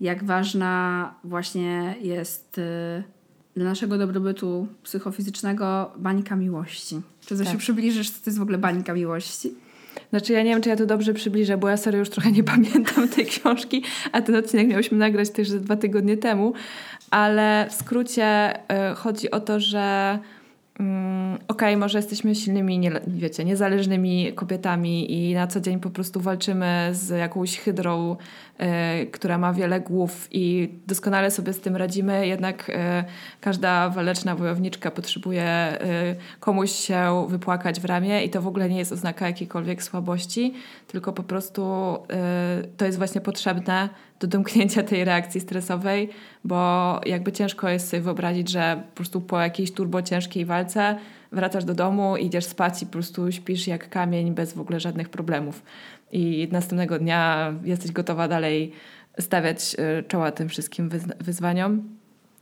jak ważna właśnie jest y, dla naszego dobrobytu psychofizycznego bańka miłości. Czy coś Tak. się przybliżysz, co to jest w ogóle bańka miłości? Znaczy ja nie wiem, czy ja to dobrze przybliżę, bo ja serio już trochę nie pamiętam tej książki, a ten odcinek miałyśmy nagrać też dwa tygodnie temu, ale w skrócie y, chodzi o to, że mm, okej, może jesteśmy silnymi, nie, wiecie, niezależnymi kobietami i na co dzień po prostu walczymy z jakąś hydrą, y, która ma wiele głów i doskonale sobie z tym radzimy, jednak y, każda waleczna wojowniczka potrzebuje y, komuś się wypłakać w ramię i to w ogóle nie jest oznaka jakiejkolwiek słabości, tylko po prostu to jest właśnie potrzebne do domknięcia tej reakcji stresowej, bo jakby ciężko jest sobie wyobrazić, że po prostu po jakiejś turbo ciężkiej walce wracasz do domu, idziesz spać i po prostu śpisz jak kamień bez w ogóle żadnych problemów. I następnego dnia jesteś gotowa dalej stawiać y, czoła tym wszystkim wyzwaniom.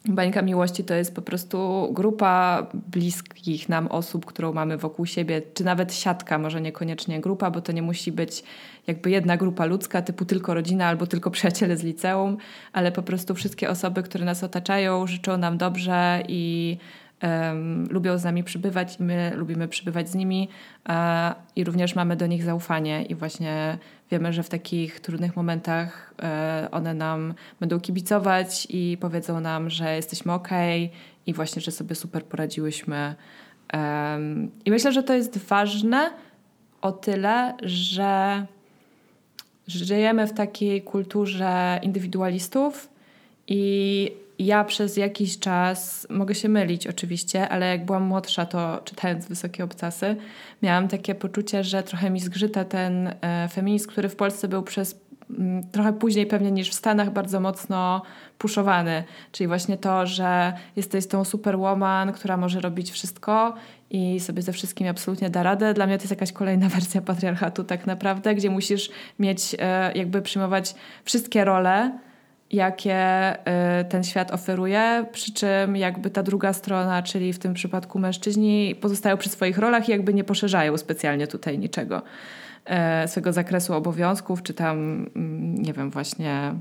Bańka Miłości to jest po prostu grupa bliskich nam osób, którą mamy wokół siebie, czy nawet siatka, może niekoniecznie grupa, bo to nie musi być jakby jedna grupa ludzka, typu tylko rodzina albo tylko przyjaciele z liceum, ale po prostu wszystkie osoby, które nas otaczają, życzą nam dobrze i em, lubią z nami przybywać my lubimy przybywać z nimi a, i również mamy do nich zaufanie i właśnie wiemy, że w takich trudnych momentach e, one nam będą kibicować i powiedzą nam, że jesteśmy ok i właśnie, że sobie super poradziłyśmy. I myślę, że to jest ważne o tyle, że żyjemy w takiej kulturze indywidualistów i ja przez jakiś czas, mogę się mylić oczywiście, ale jak byłam młodsza, to czytając Wysokie Obcasy, miałam takie poczucie, że trochę mi zgrzyta ten e, feminizm, który w Polsce był przez mm, trochę później pewnie niż w Stanach bardzo mocno puszowany. Czyli właśnie to, że jesteś tą superwoman, która może robić wszystko i sobie ze wszystkim absolutnie da radę. Dla mnie to jest jakaś kolejna wersja patriarchatu tak naprawdę, gdzie musisz mieć, e, jakby przyjmować wszystkie role, jakie e, ten świat oferuje, przy czym jakby ta druga strona, czyli w tym przypadku mężczyźni, pozostają przy swoich rolach i jakby nie poszerzają specjalnie tutaj niczego e, swego zakresu obowiązków, czy tam, mm, nie wiem, właśnie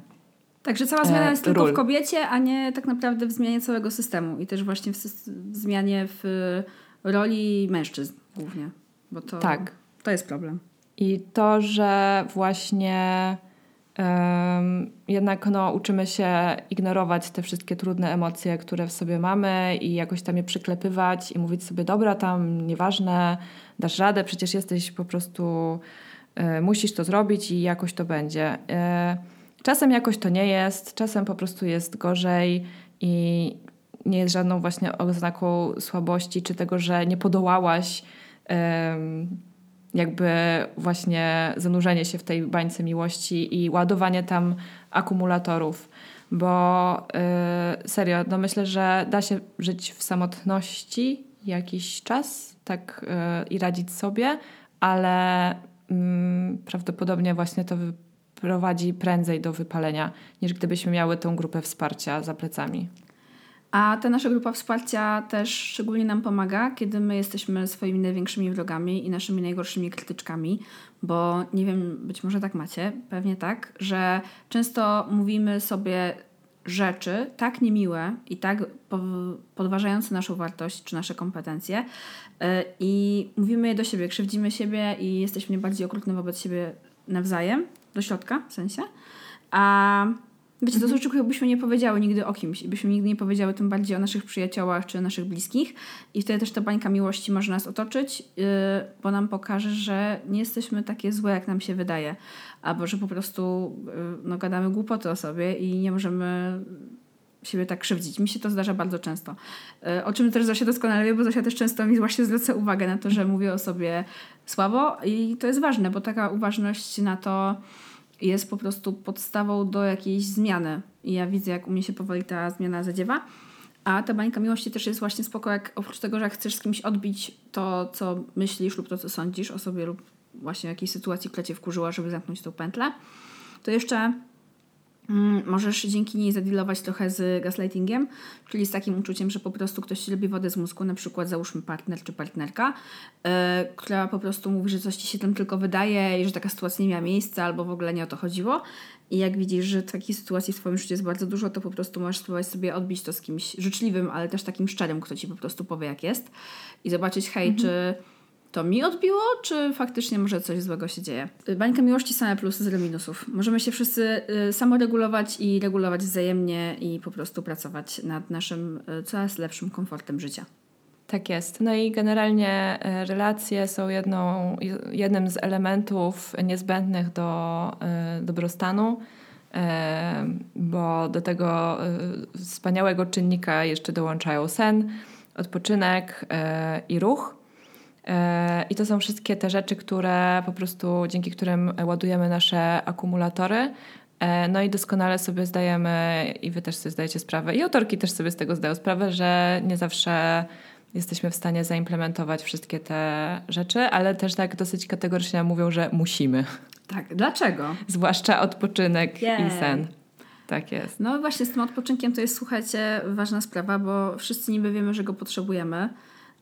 Także cała zmiana E, jest tylko w kobiecie, a nie tak naprawdę w zmianie całego systemu i też właśnie w, w zmianie w y, roli mężczyzn głównie. Bo to, Tak. to jest problem. I to, że właśnie jednak no, uczymy się ignorować te wszystkie trudne emocje, które w sobie mamy i jakoś tam je przyklepywać i mówić sobie, dobra, tam nieważne, dasz radę, przecież jesteś po prostu, e, musisz to zrobić i jakoś to będzie. E, czasem jakoś to nie jest, czasem po prostu jest gorzej i nie jest żadną właśnie oznaką słabości, czy tego, że nie podołałaś em, jakby właśnie zanurzenie się w tej bańce miłości i ładowanie tam akumulatorów. Bo y, serio, no myślę, że da się żyć w samotności jakiś czas tak y, i radzić sobie, ale mm, prawdopodobnie właśnie to prowadzi prędzej do wypalenia, niż gdybyśmy miały tą grupę wsparcia za plecami. A ta nasza grupa wsparcia też szczególnie nam pomaga, kiedy my jesteśmy swoimi największymi wrogami i naszymi najgorszymi krytyczkami, bo nie wiem, być może tak macie, pewnie tak, że często mówimy sobie rzeczy tak niemiłe i tak podważające naszą wartość czy nasze kompetencje e, i mówimy je do siebie, krzywdzimy siebie i jesteśmy bardziej okrutne wobec siebie nawzajem, do środka w sensie. A Wiecie, to są rzeczy, byśmy nie powiedziały nigdy o kimś i byśmy nigdy nie powiedziały tym bardziej o naszych przyjaciołach czy naszych bliskich i wtedy też ta bańka miłości może nas otoczyć, yy, bo nam pokaże, że nie jesteśmy takie złe, jak nam się wydaje, albo że po prostu yy, no, gadamy głupoty o sobie i nie możemy siebie tak krzywdzić. Mi się to zdarza bardzo często. Yy, o czym też Zosia doskonale wie, bo Zosia też często mi właśnie zwraca uwagę na to, że mówię o sobie słabo i to jest ważne, bo taka uważność na to jest po prostu podstawą do jakiejś zmiany. I ja widzę, jak u mnie się powoli ta zmiana zadziewa. A ta bańka miłości też jest właśnie spoko, jak oprócz tego, że jak chcesz z kimś odbić to, co myślisz lub to, co sądzisz o sobie lub właśnie jakiejś sytuacji, która cię wkurzyła, żeby zamknąć tą pętlę, to jeszcze możesz dzięki niej zadealować trochę z gaslightingiem, czyli z takim uczuciem, że po prostu ktoś ci robi wodę z mózgu, na przykład załóżmy partner czy partnerka, yy, która po prostu mówi, że coś ci się tam tylko wydaje i że taka sytuacja nie miała miejsca albo w ogóle nie o to chodziło. I jak widzisz, że takiej sytuacji w Twoim życiu jest bardzo dużo, to po prostu możesz spróbować sobie odbić to z kimś życzliwym, ale też takim szczerym, kto ci po prostu powie, jak jest. I zobaczyć, hej, mhm. czy to mi odbiło, czy faktycznie może coś złego się dzieje? Bańka miłości same plusy, zero minusów. Możemy się wszyscy y, samoregulować i regulować wzajemnie i po prostu pracować nad naszym y, coraz lepszym komfortem życia. Tak jest. No i generalnie y, relacje są jedną, jednym z elementów niezbędnych do dobrostanu, bo do tego wspaniałego czynnika jeszcze dołączają sen, odpoczynek i ruch. I to są wszystkie te rzeczy, które po prostu dzięki którym ładujemy nasze akumulatory. E, no i doskonale sobie zdajemy, i wy też sobie zdajecie sprawę, i autorki też sobie z tego zdają sprawę, że nie zawsze jesteśmy w stanie zaimplementować wszystkie te rzeczy, ale też tak dosyć kategorycznie mówią, że musimy. Tak, dlaczego? Zwłaszcza odpoczynek yeah. i sen. Tak jest. No właśnie z tym odpoczynkiem to jest, słuchajcie, ważna sprawa, bo wszyscy niby wiemy, że go potrzebujemy,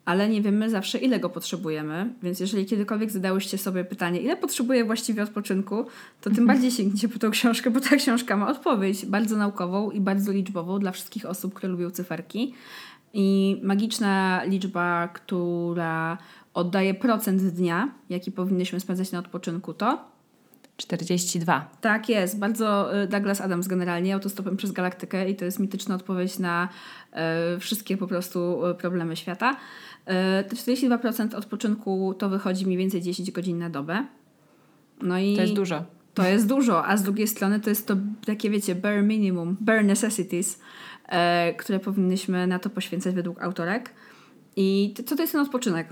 ale nie wiemy zawsze, ile go potrzebujemy. Więc jeżeli kiedykolwiek zadałyście sobie pytanie, ile potrzebuję właściwie odpoczynku, to tym bardziej sięgnijcie po tą książkę, bo ta książka ma odpowiedź bardzo naukową i bardzo liczbową dla wszystkich osób, które lubią cyferki. I magiczna liczba, która oddaje procent dnia, jaki powinnyśmy spędzać na odpoczynku, to 42. Tak jest, bardzo y, Douglas Adams generalnie, autostopem przez galaktykę i to jest mityczna odpowiedź na y, wszystkie po prostu y, problemy świata. E, te 42% odpoczynku to wychodzi mniej więcej 10 godzin na dobę. No i to jest dużo. To jest dużo, a z drugiej strony to jest to takie, wiecie, bare minimum, bare necessities, e, które powinnyśmy na to poświęcać według autorek. I co to jest ten odpoczynek?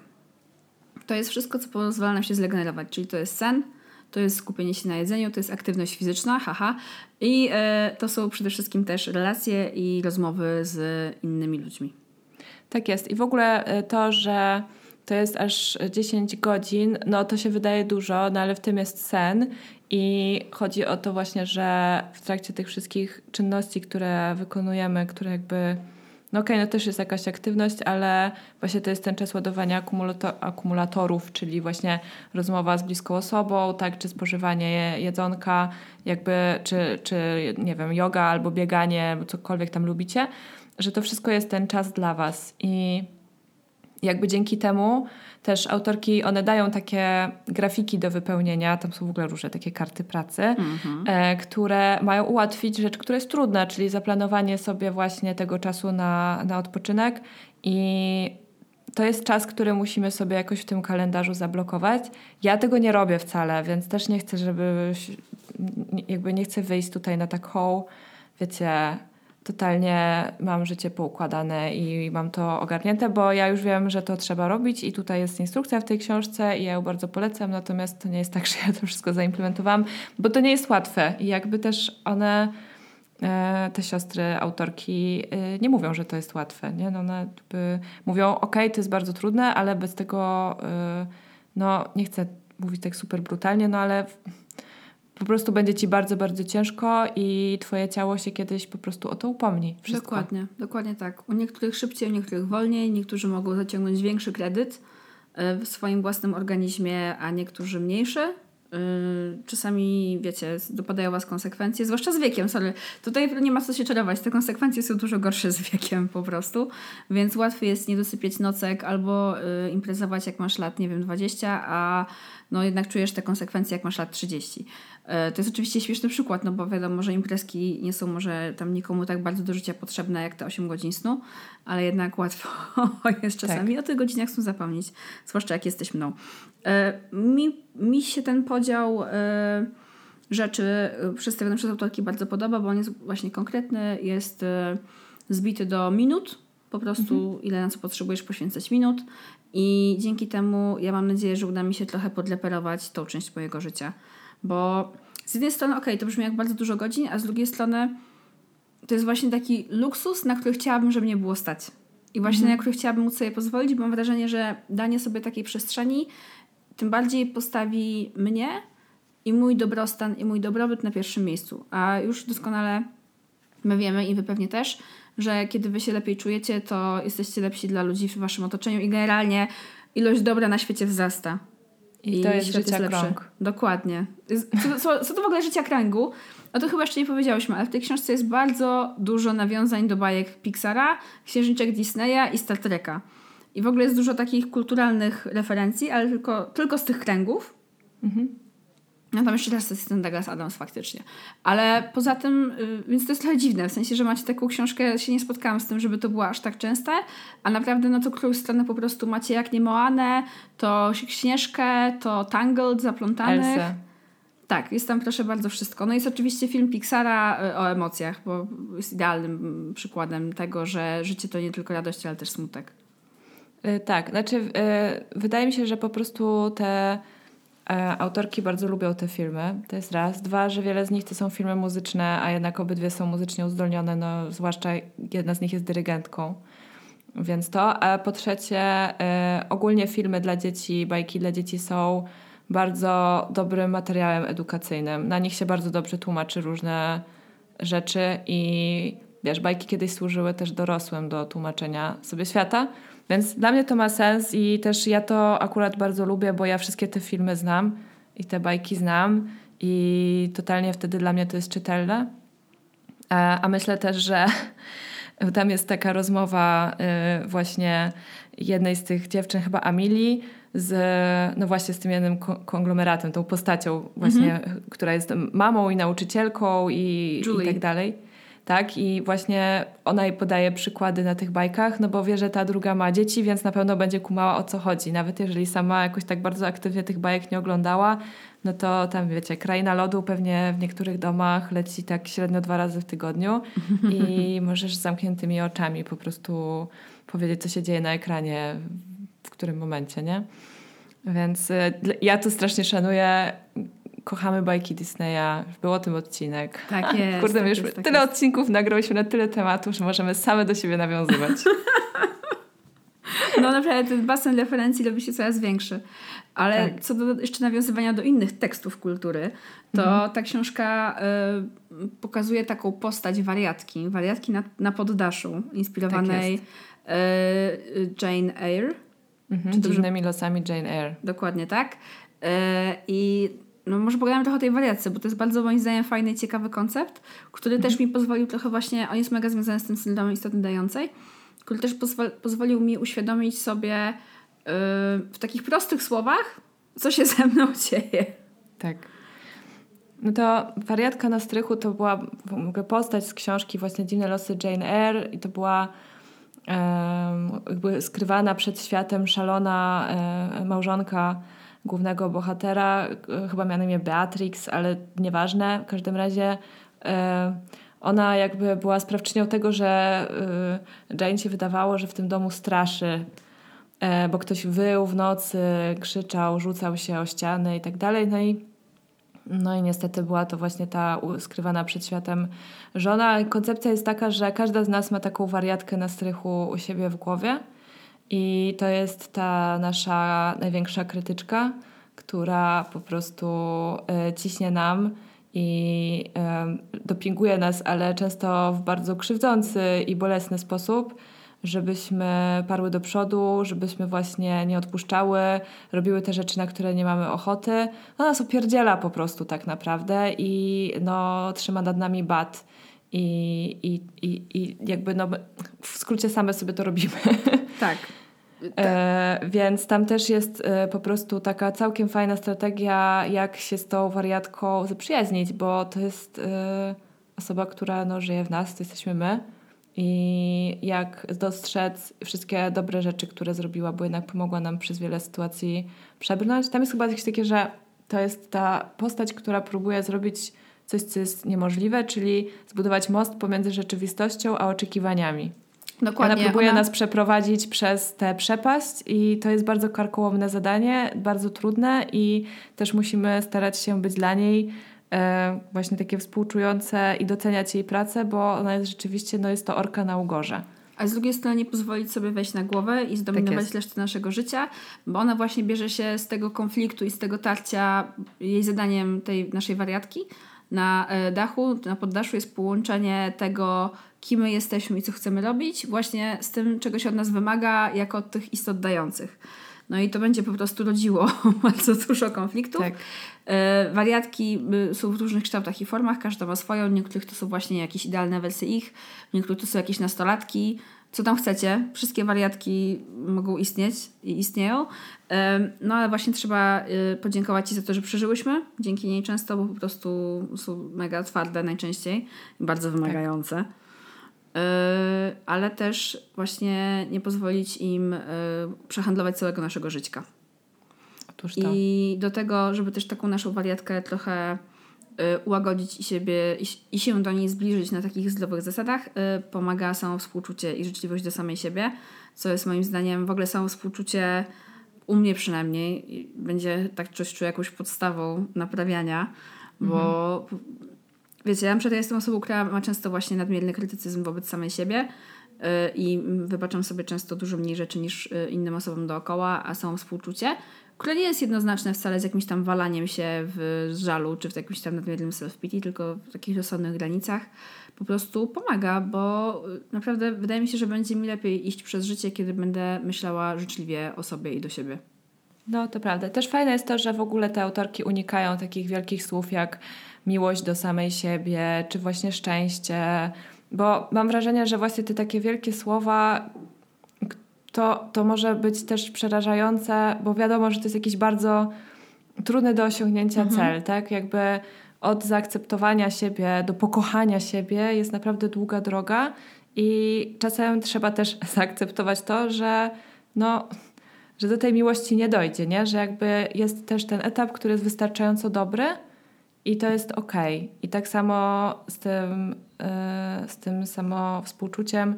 To jest wszystko, co pozwala nam się zregenerować, czyli to jest sen, to jest skupienie się na jedzeniu, to jest aktywność fizyczna, haha. I e, to są przede wszystkim też relacje i rozmowy z innymi ludźmi. Tak jest. I w ogóle e, to, że to jest aż 10 godzin, no to się wydaje dużo, no ale w tym jest sen. I chodzi o to właśnie, że w trakcie tych wszystkich czynności, które wykonujemy, które jakby. No okej, okay, no też jest jakaś aktywność, ale właśnie to jest ten czas ładowania akumulatorów, czyli właśnie rozmowa z bliską osobą, tak, czy spożywanie jedzonka, jakby, czy, czy nie wiem, yoga albo bieganie, cokolwiek tam lubicie że to wszystko jest ten czas dla Was i jakby dzięki temu też autorki, one dają takie grafiki do wypełnienia, tam są w ogóle różne takie karty pracy, mm-hmm. e, które mają ułatwić rzecz, która jest trudna, czyli zaplanowanie sobie właśnie tego czasu na, na odpoczynek i to jest czas, który musimy sobie jakoś w tym kalendarzu zablokować. Ja tego nie robię wcale, więc też nie chcę, żeby jakby nie chcę wyjść tutaj na taką, wiecie, totalnie mam życie poukładane i mam to ogarnięte, bo ja już wiem, że to trzeba robić i tutaj jest instrukcja w tej książce i ja ją bardzo polecam, natomiast to nie jest tak, że ja to wszystko zaimplementowałam, bo to nie jest łatwe i jakby też one e, te siostry, autorki e, nie mówią, że to jest łatwe. Nie? No one mówią, ok, to jest bardzo trudne, ale bez tego, e, no nie chcę mówić tak super brutalnie, no ale po prostu będzie ci bardzo, bardzo ciężko i twoje ciało się kiedyś po prostu o to upomni. Wszystko. Dokładnie, dokładnie tak. U niektórych szybciej, u niektórych wolniej, niektórzy mogą zaciągnąć większy kredyt e, w swoim własnym organizmie, a niektórzy mniejszy. Czasami, wiecie, dopadają Was konsekwencje, zwłaszcza z wiekiem, sorry. Tutaj nie ma co się czarować, te konsekwencje są dużo gorsze z wiekiem po prostu, więc łatwiej jest nie dosypieć nocek albo y, imprezować jak masz lat, nie wiem, 20, a no jednak czujesz te konsekwencje jak masz lat 30. E, to jest oczywiście śmieszny przykład, no bo wiadomo, że imprezki nie są może tam nikomu tak bardzo do życia potrzebne jak te 8 godzin snu, ale jednak łatwo jest czasami tak. o tych godzinach snu zapomnieć, zwłaszcza jak jesteś mną. E, mi, mi się ten podział e, rzeczy przedstawiony przez autorki bardzo podoba, bo on jest właśnie konkretny, jest zbity do minut, po prostu mhm. ile na co potrzebujesz poświęcać minut i dzięki temu ja mam nadzieję, że uda mi się trochę podleperować tą część mojego życia. Bo z jednej strony, okej, okay, to brzmi jak bardzo dużo godzin, a z drugiej strony to jest właśnie taki luksus, na który chciałabym, żeby nie było stać. I właśnie mhm. na który chciałabym móc sobie pozwolić, bo mam wrażenie, że danie sobie takiej przestrzeni tym bardziej postawi mnie i mój dobrostan i mój dobrobyt na pierwszym miejscu. A już doskonale my wiemy i wy pewnie też, że kiedy wy się lepiej czujecie, to jesteście lepsi dla ludzi w waszym otoczeniu i generalnie ilość dobra na świecie wzrasta. I, I to jest życia jest krąg. Dokładnie. Co, co, co to w ogóle życia kręgu? No to chyba jeszcze nie powiedziałyśmy, ale w tej książce jest bardzo dużo nawiązań do bajek Pixara, księżniczek Disneya i Star Treka. I w ogóle jest dużo takich kulturalnych referencji, ale tylko, tylko z tych kręgów. Mhm. No tam jeszcze raz jest ten Douglas Adams faktycznie. Ale poza tym, y, więc to jest trochę dziwne, w sensie, że macie taką książkę, się nie spotkałam z tym, żeby to było aż tak częste, a naprawdę no to którąś stronę po prostu macie jak nie Moanę, to Śnieżkę, to Tangled, Zaplątanych. Elsa. Tak, jest tam proszę bardzo wszystko. No jest oczywiście film Pixara y, o emocjach, bo jest idealnym mm, przykładem tego, że życie to nie tylko radość, ale też smutek. Yy, tak, znaczy wydaje mi się, że po prostu te autorki bardzo lubią te filmy, to jest raz. Dwa, że wiele z nich to są filmy muzyczne, a jednak obydwie są muzycznie uzdolnione, no, zwłaszcza jedna z nich jest dyrygentką. Więc to. A po trzecie, e, ogólnie filmy dla dzieci, bajki dla dzieci są bardzo dobrym materiałem edukacyjnym. Na nich się bardzo dobrze tłumaczy różne rzeczy i wiesz, bajki kiedyś służyły też dorosłym do tłumaczenia sobie świata. Więc dla mnie to ma sens i też ja to akurat bardzo lubię, bo ja wszystkie te filmy znam i te bajki znam i totalnie wtedy dla mnie to jest czytelne. E, a myślę też, że tam jest taka rozmowa y, właśnie jednej z tych dziewczyn, chyba Amilii, z, no właśnie z tym jednym konglomeratem, tą postacią właśnie, mm -hmm. która jest mamą i nauczycielką i, i tak dalej tak? I właśnie ona jej podaje przykłady na tych bajkach, no bo wie, że ta druga ma dzieci, więc na pewno będzie kumała o co chodzi. Nawet jeżeli sama jakoś tak bardzo aktywnie tych bajek nie oglądała, no to tam wiecie, Kraina Lodu pewnie w niektórych domach leci tak średnio dwa razy w tygodniu i możesz z zamkniętymi oczami po prostu powiedzieć, co się dzieje na ekranie, w którym momencie, nie? Więc y, ja to strasznie szanuję kochamy bajki Disneya. Był o tym odcinek. Tak jest. Kurde, tak już jest, tak tyle jest. odcinków nagrałyśmy na tyle tematów, że możemy same do siebie nawiązywać. no naprawdę ten basen referencji robi się coraz większy. Ale tak. co do jeszcze nawiązywania do innych tekstów kultury, to mhm. ta książka y, pokazuje taką postać wariatki, wariatki na, na poddaszu, inspirowanej tak y, Jane Eyre. Mhm, dziwnymi losami Jane Eyre. Dokładnie tak. Y, I no może pogadamy trochę o tej wariacji, bo to jest bardzo moim zdaniem fajny i ciekawy koncept, który też mhm. mi pozwolił trochę właśnie, on jest mega związany z tym syndromem istoty dającej, który też pozwol, pozwolił mi uświadomić sobie yy, w takich prostych słowach, co się ze mną dzieje. Tak. No to wariatka na strychu to była ogóle postać z książki właśnie Dziwne losy Jane Eyre i to była jakby skrywana przed światem szalona e, małżonka głównego bohatera, e, chyba miała na imię Beatrix, ale nieważne, w każdym razie e, ona jakby była sprawczynią tego, że e, Jane się wydawało, że w tym domu straszy, bo ktoś wył w nocy, krzyczał, rzucał się o ściany i tak dalej. No i, no i niestety była to właśnie ta skrywana przed światem żona. Koncepcja jest taka, że każda z nas ma taką wariatkę na strychu u siebie w głowie i to jest ta nasza największa krytyczka, która po prostu y, ciśnie nam i y, dopinguje nas, ale często w bardzo krzywdzący i bolesny sposób, żebyśmy parły do przodu, żebyśmy właśnie nie odpuszczały, robiły te rzeczy, na które nie mamy ochoty. No nas opierdziela po prostu tak naprawdę i no, trzyma nad nami bat. I, i, i, i jakby no, w skrócie same sobie to robimy. Tak. E, więc tam też jest e, po prostu taka całkiem fajna strategia, jak się z tą wariatką zaprzyjaźnić, bo to jest e, osoba, która no, żyje w nas, to jesteśmy my. I jak dostrzec wszystkie dobre rzeczy, które zrobiła, bo jednak pomogła nam przez wiele sytuacji przebrnąć. Tam jest chyba jakieś takie, że to jest ta postać, która próbuje zrobić coś, co jest niemożliwe, czyli zbudować most pomiędzy rzeczywistością a oczekiwaniami. Dokładnie. Ona próbuje ona... nas przeprowadzić przez tę przepaść i to jest bardzo karkołomne zadanie, bardzo trudne i też musimy starać się być dla niej e, właśnie takie współczujące i doceniać jej pracę, bo ona jest rzeczywiście, no jest to orka na ugorze. A z drugiej strony nie pozwolić sobie wejść na głowę i zdominować tak resztę naszego życia, bo ona właśnie bierze się z tego konfliktu i z tego tarcia jej zadaniem tej naszej wariatki na e, dachu, na poddaszu jest połączenie tego, kim my jesteśmy i co chcemy robić, właśnie z tym, czego się od nas wymaga, jako od tych istot dających. No i to będzie po prostu rodziło bardzo dużo konfliktów. Tak. E, wariatki y, są w różnych kształtach i formach, każda ma swoją. Niektórych to są właśnie jakieś idealne wersje ich, niektórych to są jakieś nastolatki. Co tam chcecie? Wszystkie wariatki mogą istnieć i istnieją. No ale właśnie trzeba y, podziękować Ci za to, że przeżyłyśmy. Dzięki niej często, bo po prostu są mega twarde najczęściej i bardzo wymagające. Tak. Ale też właśnie nie pozwolić im yy, przehandlować całego naszego życia. To. I do tego, żeby też taką naszą wariatkę trochę ułagodzić i, siebie, i, się do niej zbliżyć na takich zdrowych zasadach, pomaga samo współczucie i życzliwość do samej siebie, co jest moim zdaniem w ogóle samo współczucie u mnie przynajmniej będzie tak coś czuł jakąś podstawą naprawiania, bo mhm. wiecie, ja na przykład jestem osobą, która ma często właśnie nadmierny krytycyzm wobec samej siebie yy, i wybaczam sobie często dużo mniej rzeczy niż innym osobom dookoła, a samo współczucie, które nie jest jednoznaczne wcale z jakimś tam walaniem się w żalu czy w jakimś tam nadmiernym self-pity, tylko w takich rozsądnych granicach po prostu pomaga, bo y, naprawdę wydaje mi się, że będzie mi lepiej iść przez życie, kiedy będę myślała życzliwie o sobie i do siebie. No, to prawda. Też fajne jest to, że w ogóle te autorki unikają takich wielkich słów jak miłość do samej siebie, czy właśnie szczęście. Bo mam wrażenie, że właśnie te takie wielkie słowa to, to może być też przerażające, bo wiadomo, że to jest jakiś bardzo trudny do osiągnięcia mhm. cel, tak? Jakby od zaakceptowania siebie do pokochania siebie jest naprawdę długa droga i czasem trzeba też zaakceptować to, że no, że do tej miłości nie dojdzie, nie? Że jakby jest też ten etap, który jest wystarczająco dobry, i to jest ok. I tak samo z tym, yy, z tym samo współczuciem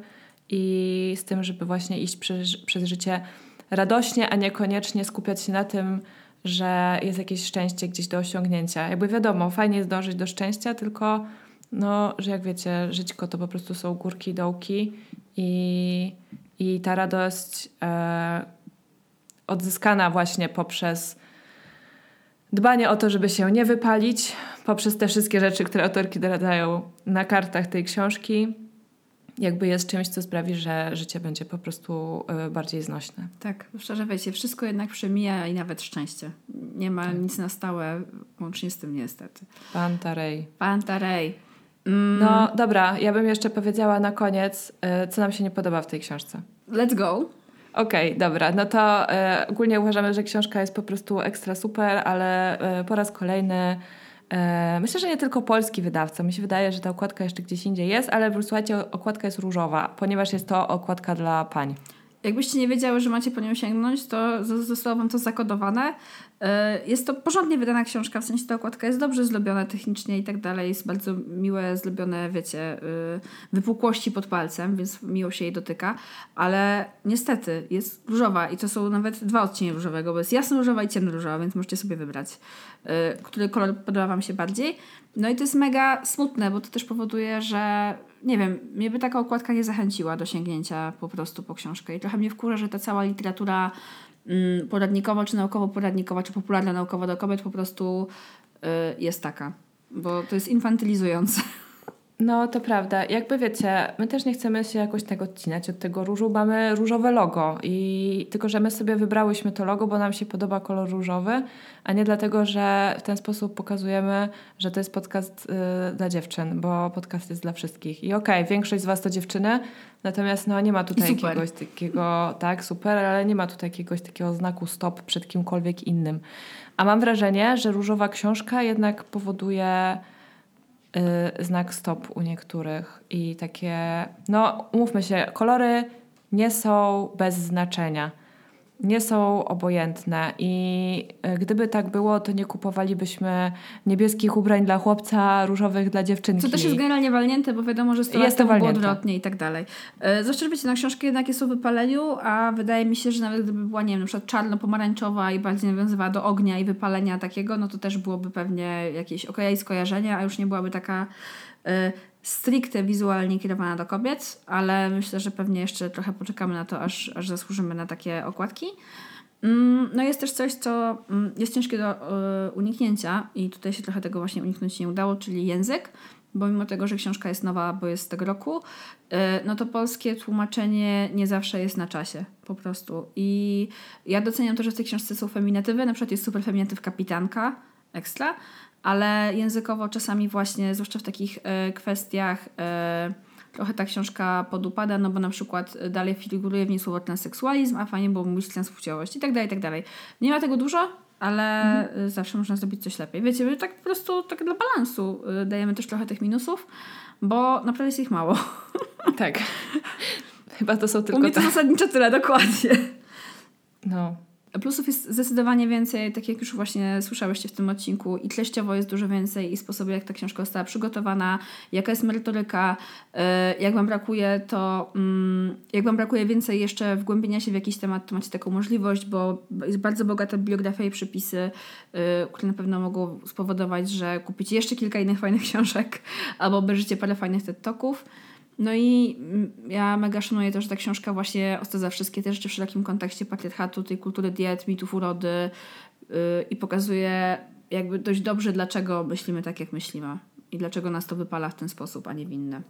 i z tym, żeby właśnie iść przez, przez życie radośnie, a niekoniecznie skupiać się na tym, że jest jakieś szczęście gdzieś do osiągnięcia. Jakby wiadomo, fajnie jest dążyć do szczęścia, tylko no, że jak wiecie, żyćko to po prostu są górki, dołki i, i ta radość e, odzyskana właśnie poprzez dbanie o to, żeby się nie wypalić poprzez te wszystkie rzeczy, które autorki doradzają na kartach tej książki, jakby jest czymś, co sprawi, że życie będzie po prostu y, bardziej znośne. Tak, szczerze wiecie, wszystko jednak przemija i nawet szczęście. Nie ma tak. nic na stałe, łącznie z tym niestety. Pantarej. Pantarej. Mm. No dobra, ja bym jeszcze powiedziała na koniec, y, co nam się nie podoba w tej książce. Let's go. Okej, okay, dobra. No to e, ogólnie uważamy, że książka jest po prostu ekstra super, ale e, po raz kolejny e, myślę, że nie tylko polski wydawca. Mi się wydaje, że ta okładka jeszcze gdzieś indziej jest, ale słuchajcie, okładka jest różowa, ponieważ jest to okładka dla pań. Jakbyście nie wiedziały, że macie po nią sięgnąć, to zostało wam to zakodowane. E, jest to porządnie wydana książka, w sensie ta okładka jest dobrze zrobiona technicznie i tak dalej. Jest bardzo miłe, zrobione, wiecie, e, wypukłości pod palcem, więc miło się jej dotyka. Ale niestety jest różowa i to są nawet dwa odcienie różowego, bo jest jasno różowa i ciemno różowa, więc możecie sobie wybrać, e, który kolor podoba wam się bardziej. No i to jest mega smutne, bo to też powoduje, że nie wiem, mnie by taka okładka nie zachęciła do sięgnięcia po prostu po książkę. I trochę mnie wkurza, że ta cała literatura poradnikowa, czy naukowo-poradnikowa, czy popularna naukowa do kobiet po prostu y, jest taka. Bo to jest infantylizujące. No, to prawda. Jakby wiecie, my też nie chcemy się jakoś tego odcinać od tego różu. Mamy różowe logo i tylko, że my sobie wybrałyśmy to logo, bo nam się podoba kolor różowy, a nie dlatego, że w ten sposób pokazujemy, że to jest podcast y, dla dziewczyn, bo podcast jest dla wszystkich. I okej, okay, większość z Was to dziewczyny, natomiast no nie ma tutaj jakiegoś takiego, tak, super, ale nie ma tutaj jakiegoś takiego znaku stop przed kimkolwiek innym. A mam wrażenie, że różowa książka jednak powoduje znak stop u niektórych i takie, no umówmy się, kolory nie są bez znaczenia nie są obojętne i e, gdyby tak było, to nie kupowalibyśmy niebieskich ubrań dla chłopca, różowych dla dziewczynki. Co też jest generalnie walnięte, bo wiadomo, że 100 jest to było odwrotnie i tak dalej. E, zwłaszcza, że wiecie, na książkę jednak jest o wypaleniu, a wydaje mi się, że nawet gdyby była, nie wiem, na przykład czarno-pomarańczowa i bardziej nawiązywała do ognia i wypalenia takiego, no to też byłoby pewnie jakieś okej okay, skojarzenie, a już nie byłaby taka e, stricte wizualnie kierowana do kobiet, ale myślę, że pewnie jeszcze trochę poczekamy na to, aż, aż zasłużymy na takie okładki. Mm, no jest też coś, co mm, jest ciężkie do e, uniknięcia i tutaj się trochę tego właśnie uniknąć nie udało, czyli język, bo mimo tego, że książka jest nowa, bo jest z tego roku, e, no to polskie tłumaczenie nie zawsze jest na czasie po prostu. I ja doceniam to, że w tej książce są feminatywy, na przykład jest super feminatyw kapitanka, ekstra, ale językowo czasami właśnie, zwłaszcza w takich e, kwestiach, e, trochę ta książka podupada, no bo na przykład dalej figuruje w niej słowo transseksualizm, a fajnie było mówić transpłciowość i tak dalej, i tak dalej. Nie ma tego dużo, ale mhm. zawsze można zrobić coś lepiej. Wiecie, my tak po prostu tak dla balansu e, dajemy też trochę tych minusów, bo naprawdę jest ich mało. Tak. Chyba to są tylko... U mnie to zasadniczo tyle, dokładnie. No, Plusów jest zdecydowanie więcej, tak jak już właśnie słyszałyście w tym odcinku, i treściowo jest dużo więcej, i sposobu, jak ta książka została przygotowana, jaka jest merytoryka. E, jak Wam brakuje, to mm, jak Wam brakuje więcej jeszcze wgłębienia się w jakiś temat, to macie taką możliwość, bo jest bardzo bogata biografia i przepisy, e, które na pewno mogą spowodować, że kupicie jeszcze kilka innych fajnych książek, albo obejrzycie parę fajnych TED Talków. No i mm, ja mega szanuję to, że ta książka właśnie za wszystkie te rzeczy w wszelakim kontekście patriarchatu, tej kultury diet, mitów urody yy, i pokazuje jakby dość dobrze, dlaczego myślimy tak, jak myślimy i dlaczego nas to wypala w ten sposób, a nie w inny.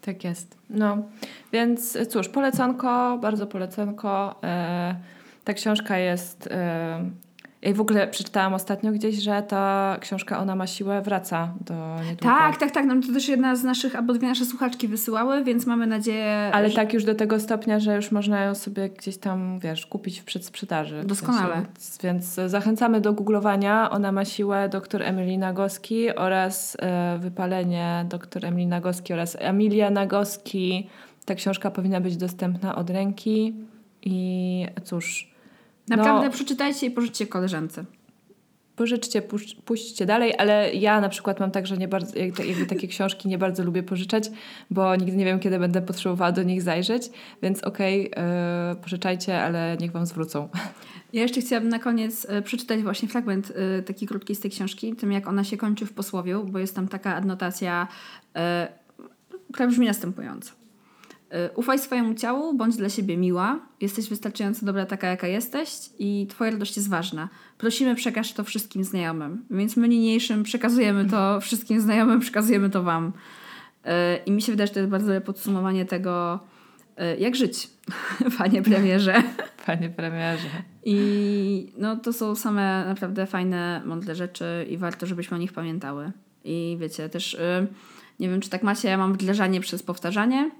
Tak jest. No, więc cóż, polecanko, bardzo polecanko. Yy, ta książka jest yy, i w ogóle przeczytałam ostatnio gdzieś, że ta książka Ona ma siłę wraca do niedługo. Tak, tak, tak. Nam to też jedna z naszych, albo dwie nasze słuchaczki wysyłały, więc mamy nadzieję... Ale że... tak już do tego stopnia, że już można ją sobie gdzieś tam, wiesz, kupić w przedsprzedaży. Doskonale. Więc, więc zachęcamy do googlowania. Ona ma siłę dr Emilii Nagoski oraz e, Wypalenie dr Emilii Nagoski oraz Emilia Nagoski. Ta książka powinna być dostępna od ręki i cóż... Naprawdę no, przeczytajcie i pożyczcie koleżance. Pożyczcie, puść, puśćcie dalej, ale ja na przykład mam tak, że nie bardzo, jakby takie książki nie bardzo lubię pożyczać, bo nigdy nie wiem, kiedy będę potrzebowała do nich zajrzeć, więc okej, okay, yy, pożyczajcie, ale niech Wam zwrócą. Ja jeszcze chciałabym na koniec y, przeczytać właśnie fragment y, taki krótki z tej książki, tym jak ona się kończy w posłowiu, bo jest tam taka adnotacja, która brzmi następująco. Y, ufaj swojemu ciału, bądź dla siebie miła. Jesteś wystarczająco dobra taka, jaka jesteś i twoja radość jest ważna. Prosimy, przekaż to wszystkim znajomym. Więc my niniejszym przekazujemy to wszystkim znajomym, przekazujemy to wam. Y, I mi się wydaje, że to jest bardzo dobre podsumowanie tego, y, jak żyć, panie premierze. Panie premierze. I no, to są same naprawdę fajne, mądre rzeczy i warto, żebyśmy o nich pamiętały. I wiecie, też nie wiem, czy tak macie, ja mam wdrażanie przez powtarzanie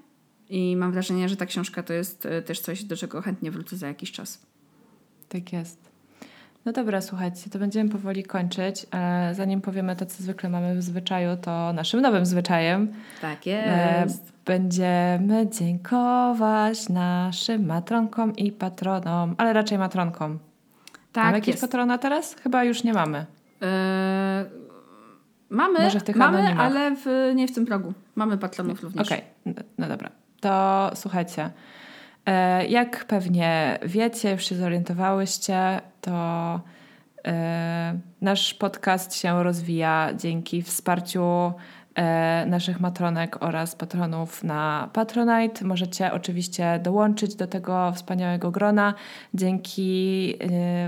i mam wrażenie, że ta książka to jest e, też coś, do czego chętnie wrócę za jakiś czas. Tak jest. No dobra, słuchajcie, to będziemy powoli kończyć, ale zanim powiemy to, co zwykle mamy w zwyczaju, to naszym nowym zwyczajem. Tak e, jest. Będziemy dziękować naszym matronkom i patronom, ale raczej matronkom. Tak, mamy jakieś patrona teraz? Chyba już nie mamy. Eee, mamy, mamy ale w, nie w tym progu. Mamy patronów również. Okej, okay. no dobra to słuchajcie, e, jak pewnie wiecie, już się zorientowałyście, to e, nasz podcast się rozwija dzięki wsparciu e, naszych matronek oraz patronów na Patronite. Możecie oczywiście dołączyć do tego wspaniałego grona. Dzięki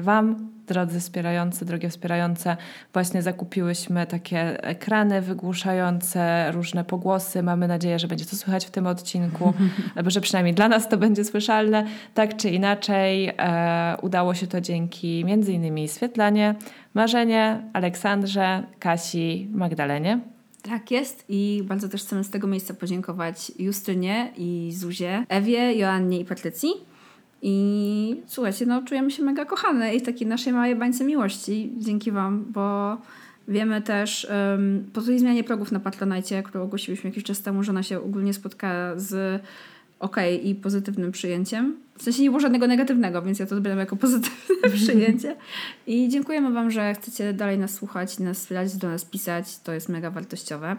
Wam drodzy wspierający, drogie wspierające, właśnie zakupiłyśmy takie ekrany wygłuszające różne pogłosy. Mamy nadzieję, że będzie to słychać w tym odcinku, albo że przynajmniej dla nas to będzie słyszalne. Tak czy inaczej, e, udało się to dzięki między innymi Swietlanie, Marzenie, Aleksandrze, Kasi, Magdalenie. Tak jest i bardzo też chcemy z tego miejsca podziękować Justynie i Zuzie, Ewie, Joannie i Patrycji i słuchajcie, no czujemy się mega kochane i w takiej naszej małej bańce miłości dzięki Wam, bo wiemy też um, po tej zmianie progów na Patronite, którą ogłosiliśmy jakiś czas temu, że ona się ogólnie spotka z ok i pozytywnym przyjęciem. W sensie nie było żadnego negatywnego, więc ja to odbieram jako pozytywne przyjęcie. I dziękujemy Wam, że chcecie dalej nas słuchać, nas wspierać, do nas pisać. To jest mega wartościowe.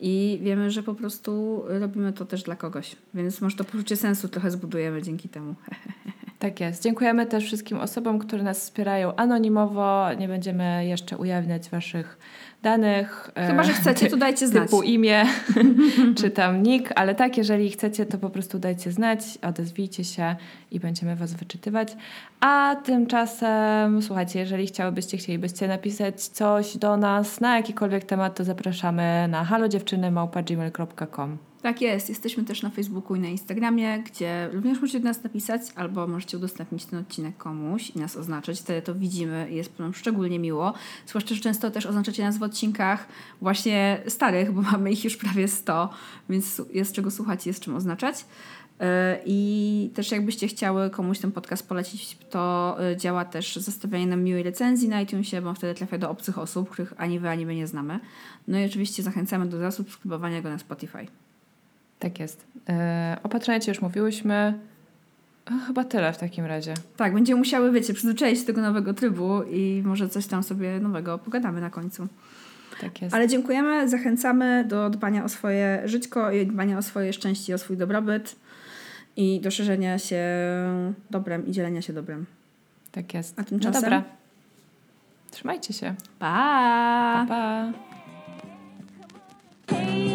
I wiemy, że po prostu robimy to też dla kogoś. Więc może to poczucie sensu trochę zbudujemy dzięki temu. Tak jest. Dziękujemy też wszystkim osobom, które nas wspierają anonimowo. Nie będziemy jeszcze ujawniać Waszych danych. Chyba, że chcecie, to dajcie znać. Typu imię, czy tam nick, ale tak, jeżeli chcecie, to po prostu dajcie znać, odezwijcie się i będziemy Was wyczytywać. A tymczasem, słuchajcie, jeżeli chciałybyście, chcielibyście napisać coś do nas na jakikolwiek temat, to zapraszamy na halodziewczyny.gmail.com tak jest. Jesteśmy też na Facebooku i na Instagramie, gdzie również możecie do nas napisać albo możecie udostępnić ten odcinek komuś i nas oznaczyć. Wtedy to widzimy i jest nam szczególnie miło. Zwłaszcza, że często też oznaczacie nas w odcinkach właśnie starych, bo mamy ich już prawie 100, więc jest czego słuchać jest czym oznaczać. E, I też jakbyście chciały komuś ten podcast polecić, to e, działa też zostawianie nam miłej recenzji na iTunesie, bo wtedy trafia do obcych osób, których ani wy, ani my nie znamy. No i oczywiście zachęcamy do zasubskrybowania go na Spotify. Tak jest. Yy, o Patronite już mówiłyśmy. Chyba tyle w takim razie. Tak, będziemy musiały, wiecie, przyzwyczaić się do tego nowego trybu i może coś tam sobie nowego pogadamy na końcu. Tak jest. Ale dziękujemy, zachęcamy do dbania o swoje żyćko i dbania o swoje szczęście o swój dobrobyt i do szerzenia się dobrem i dzielenia się dobrem. Tak jest. A tymczasem... No dobra. Trzymajcie się. Pa! Pa, pa.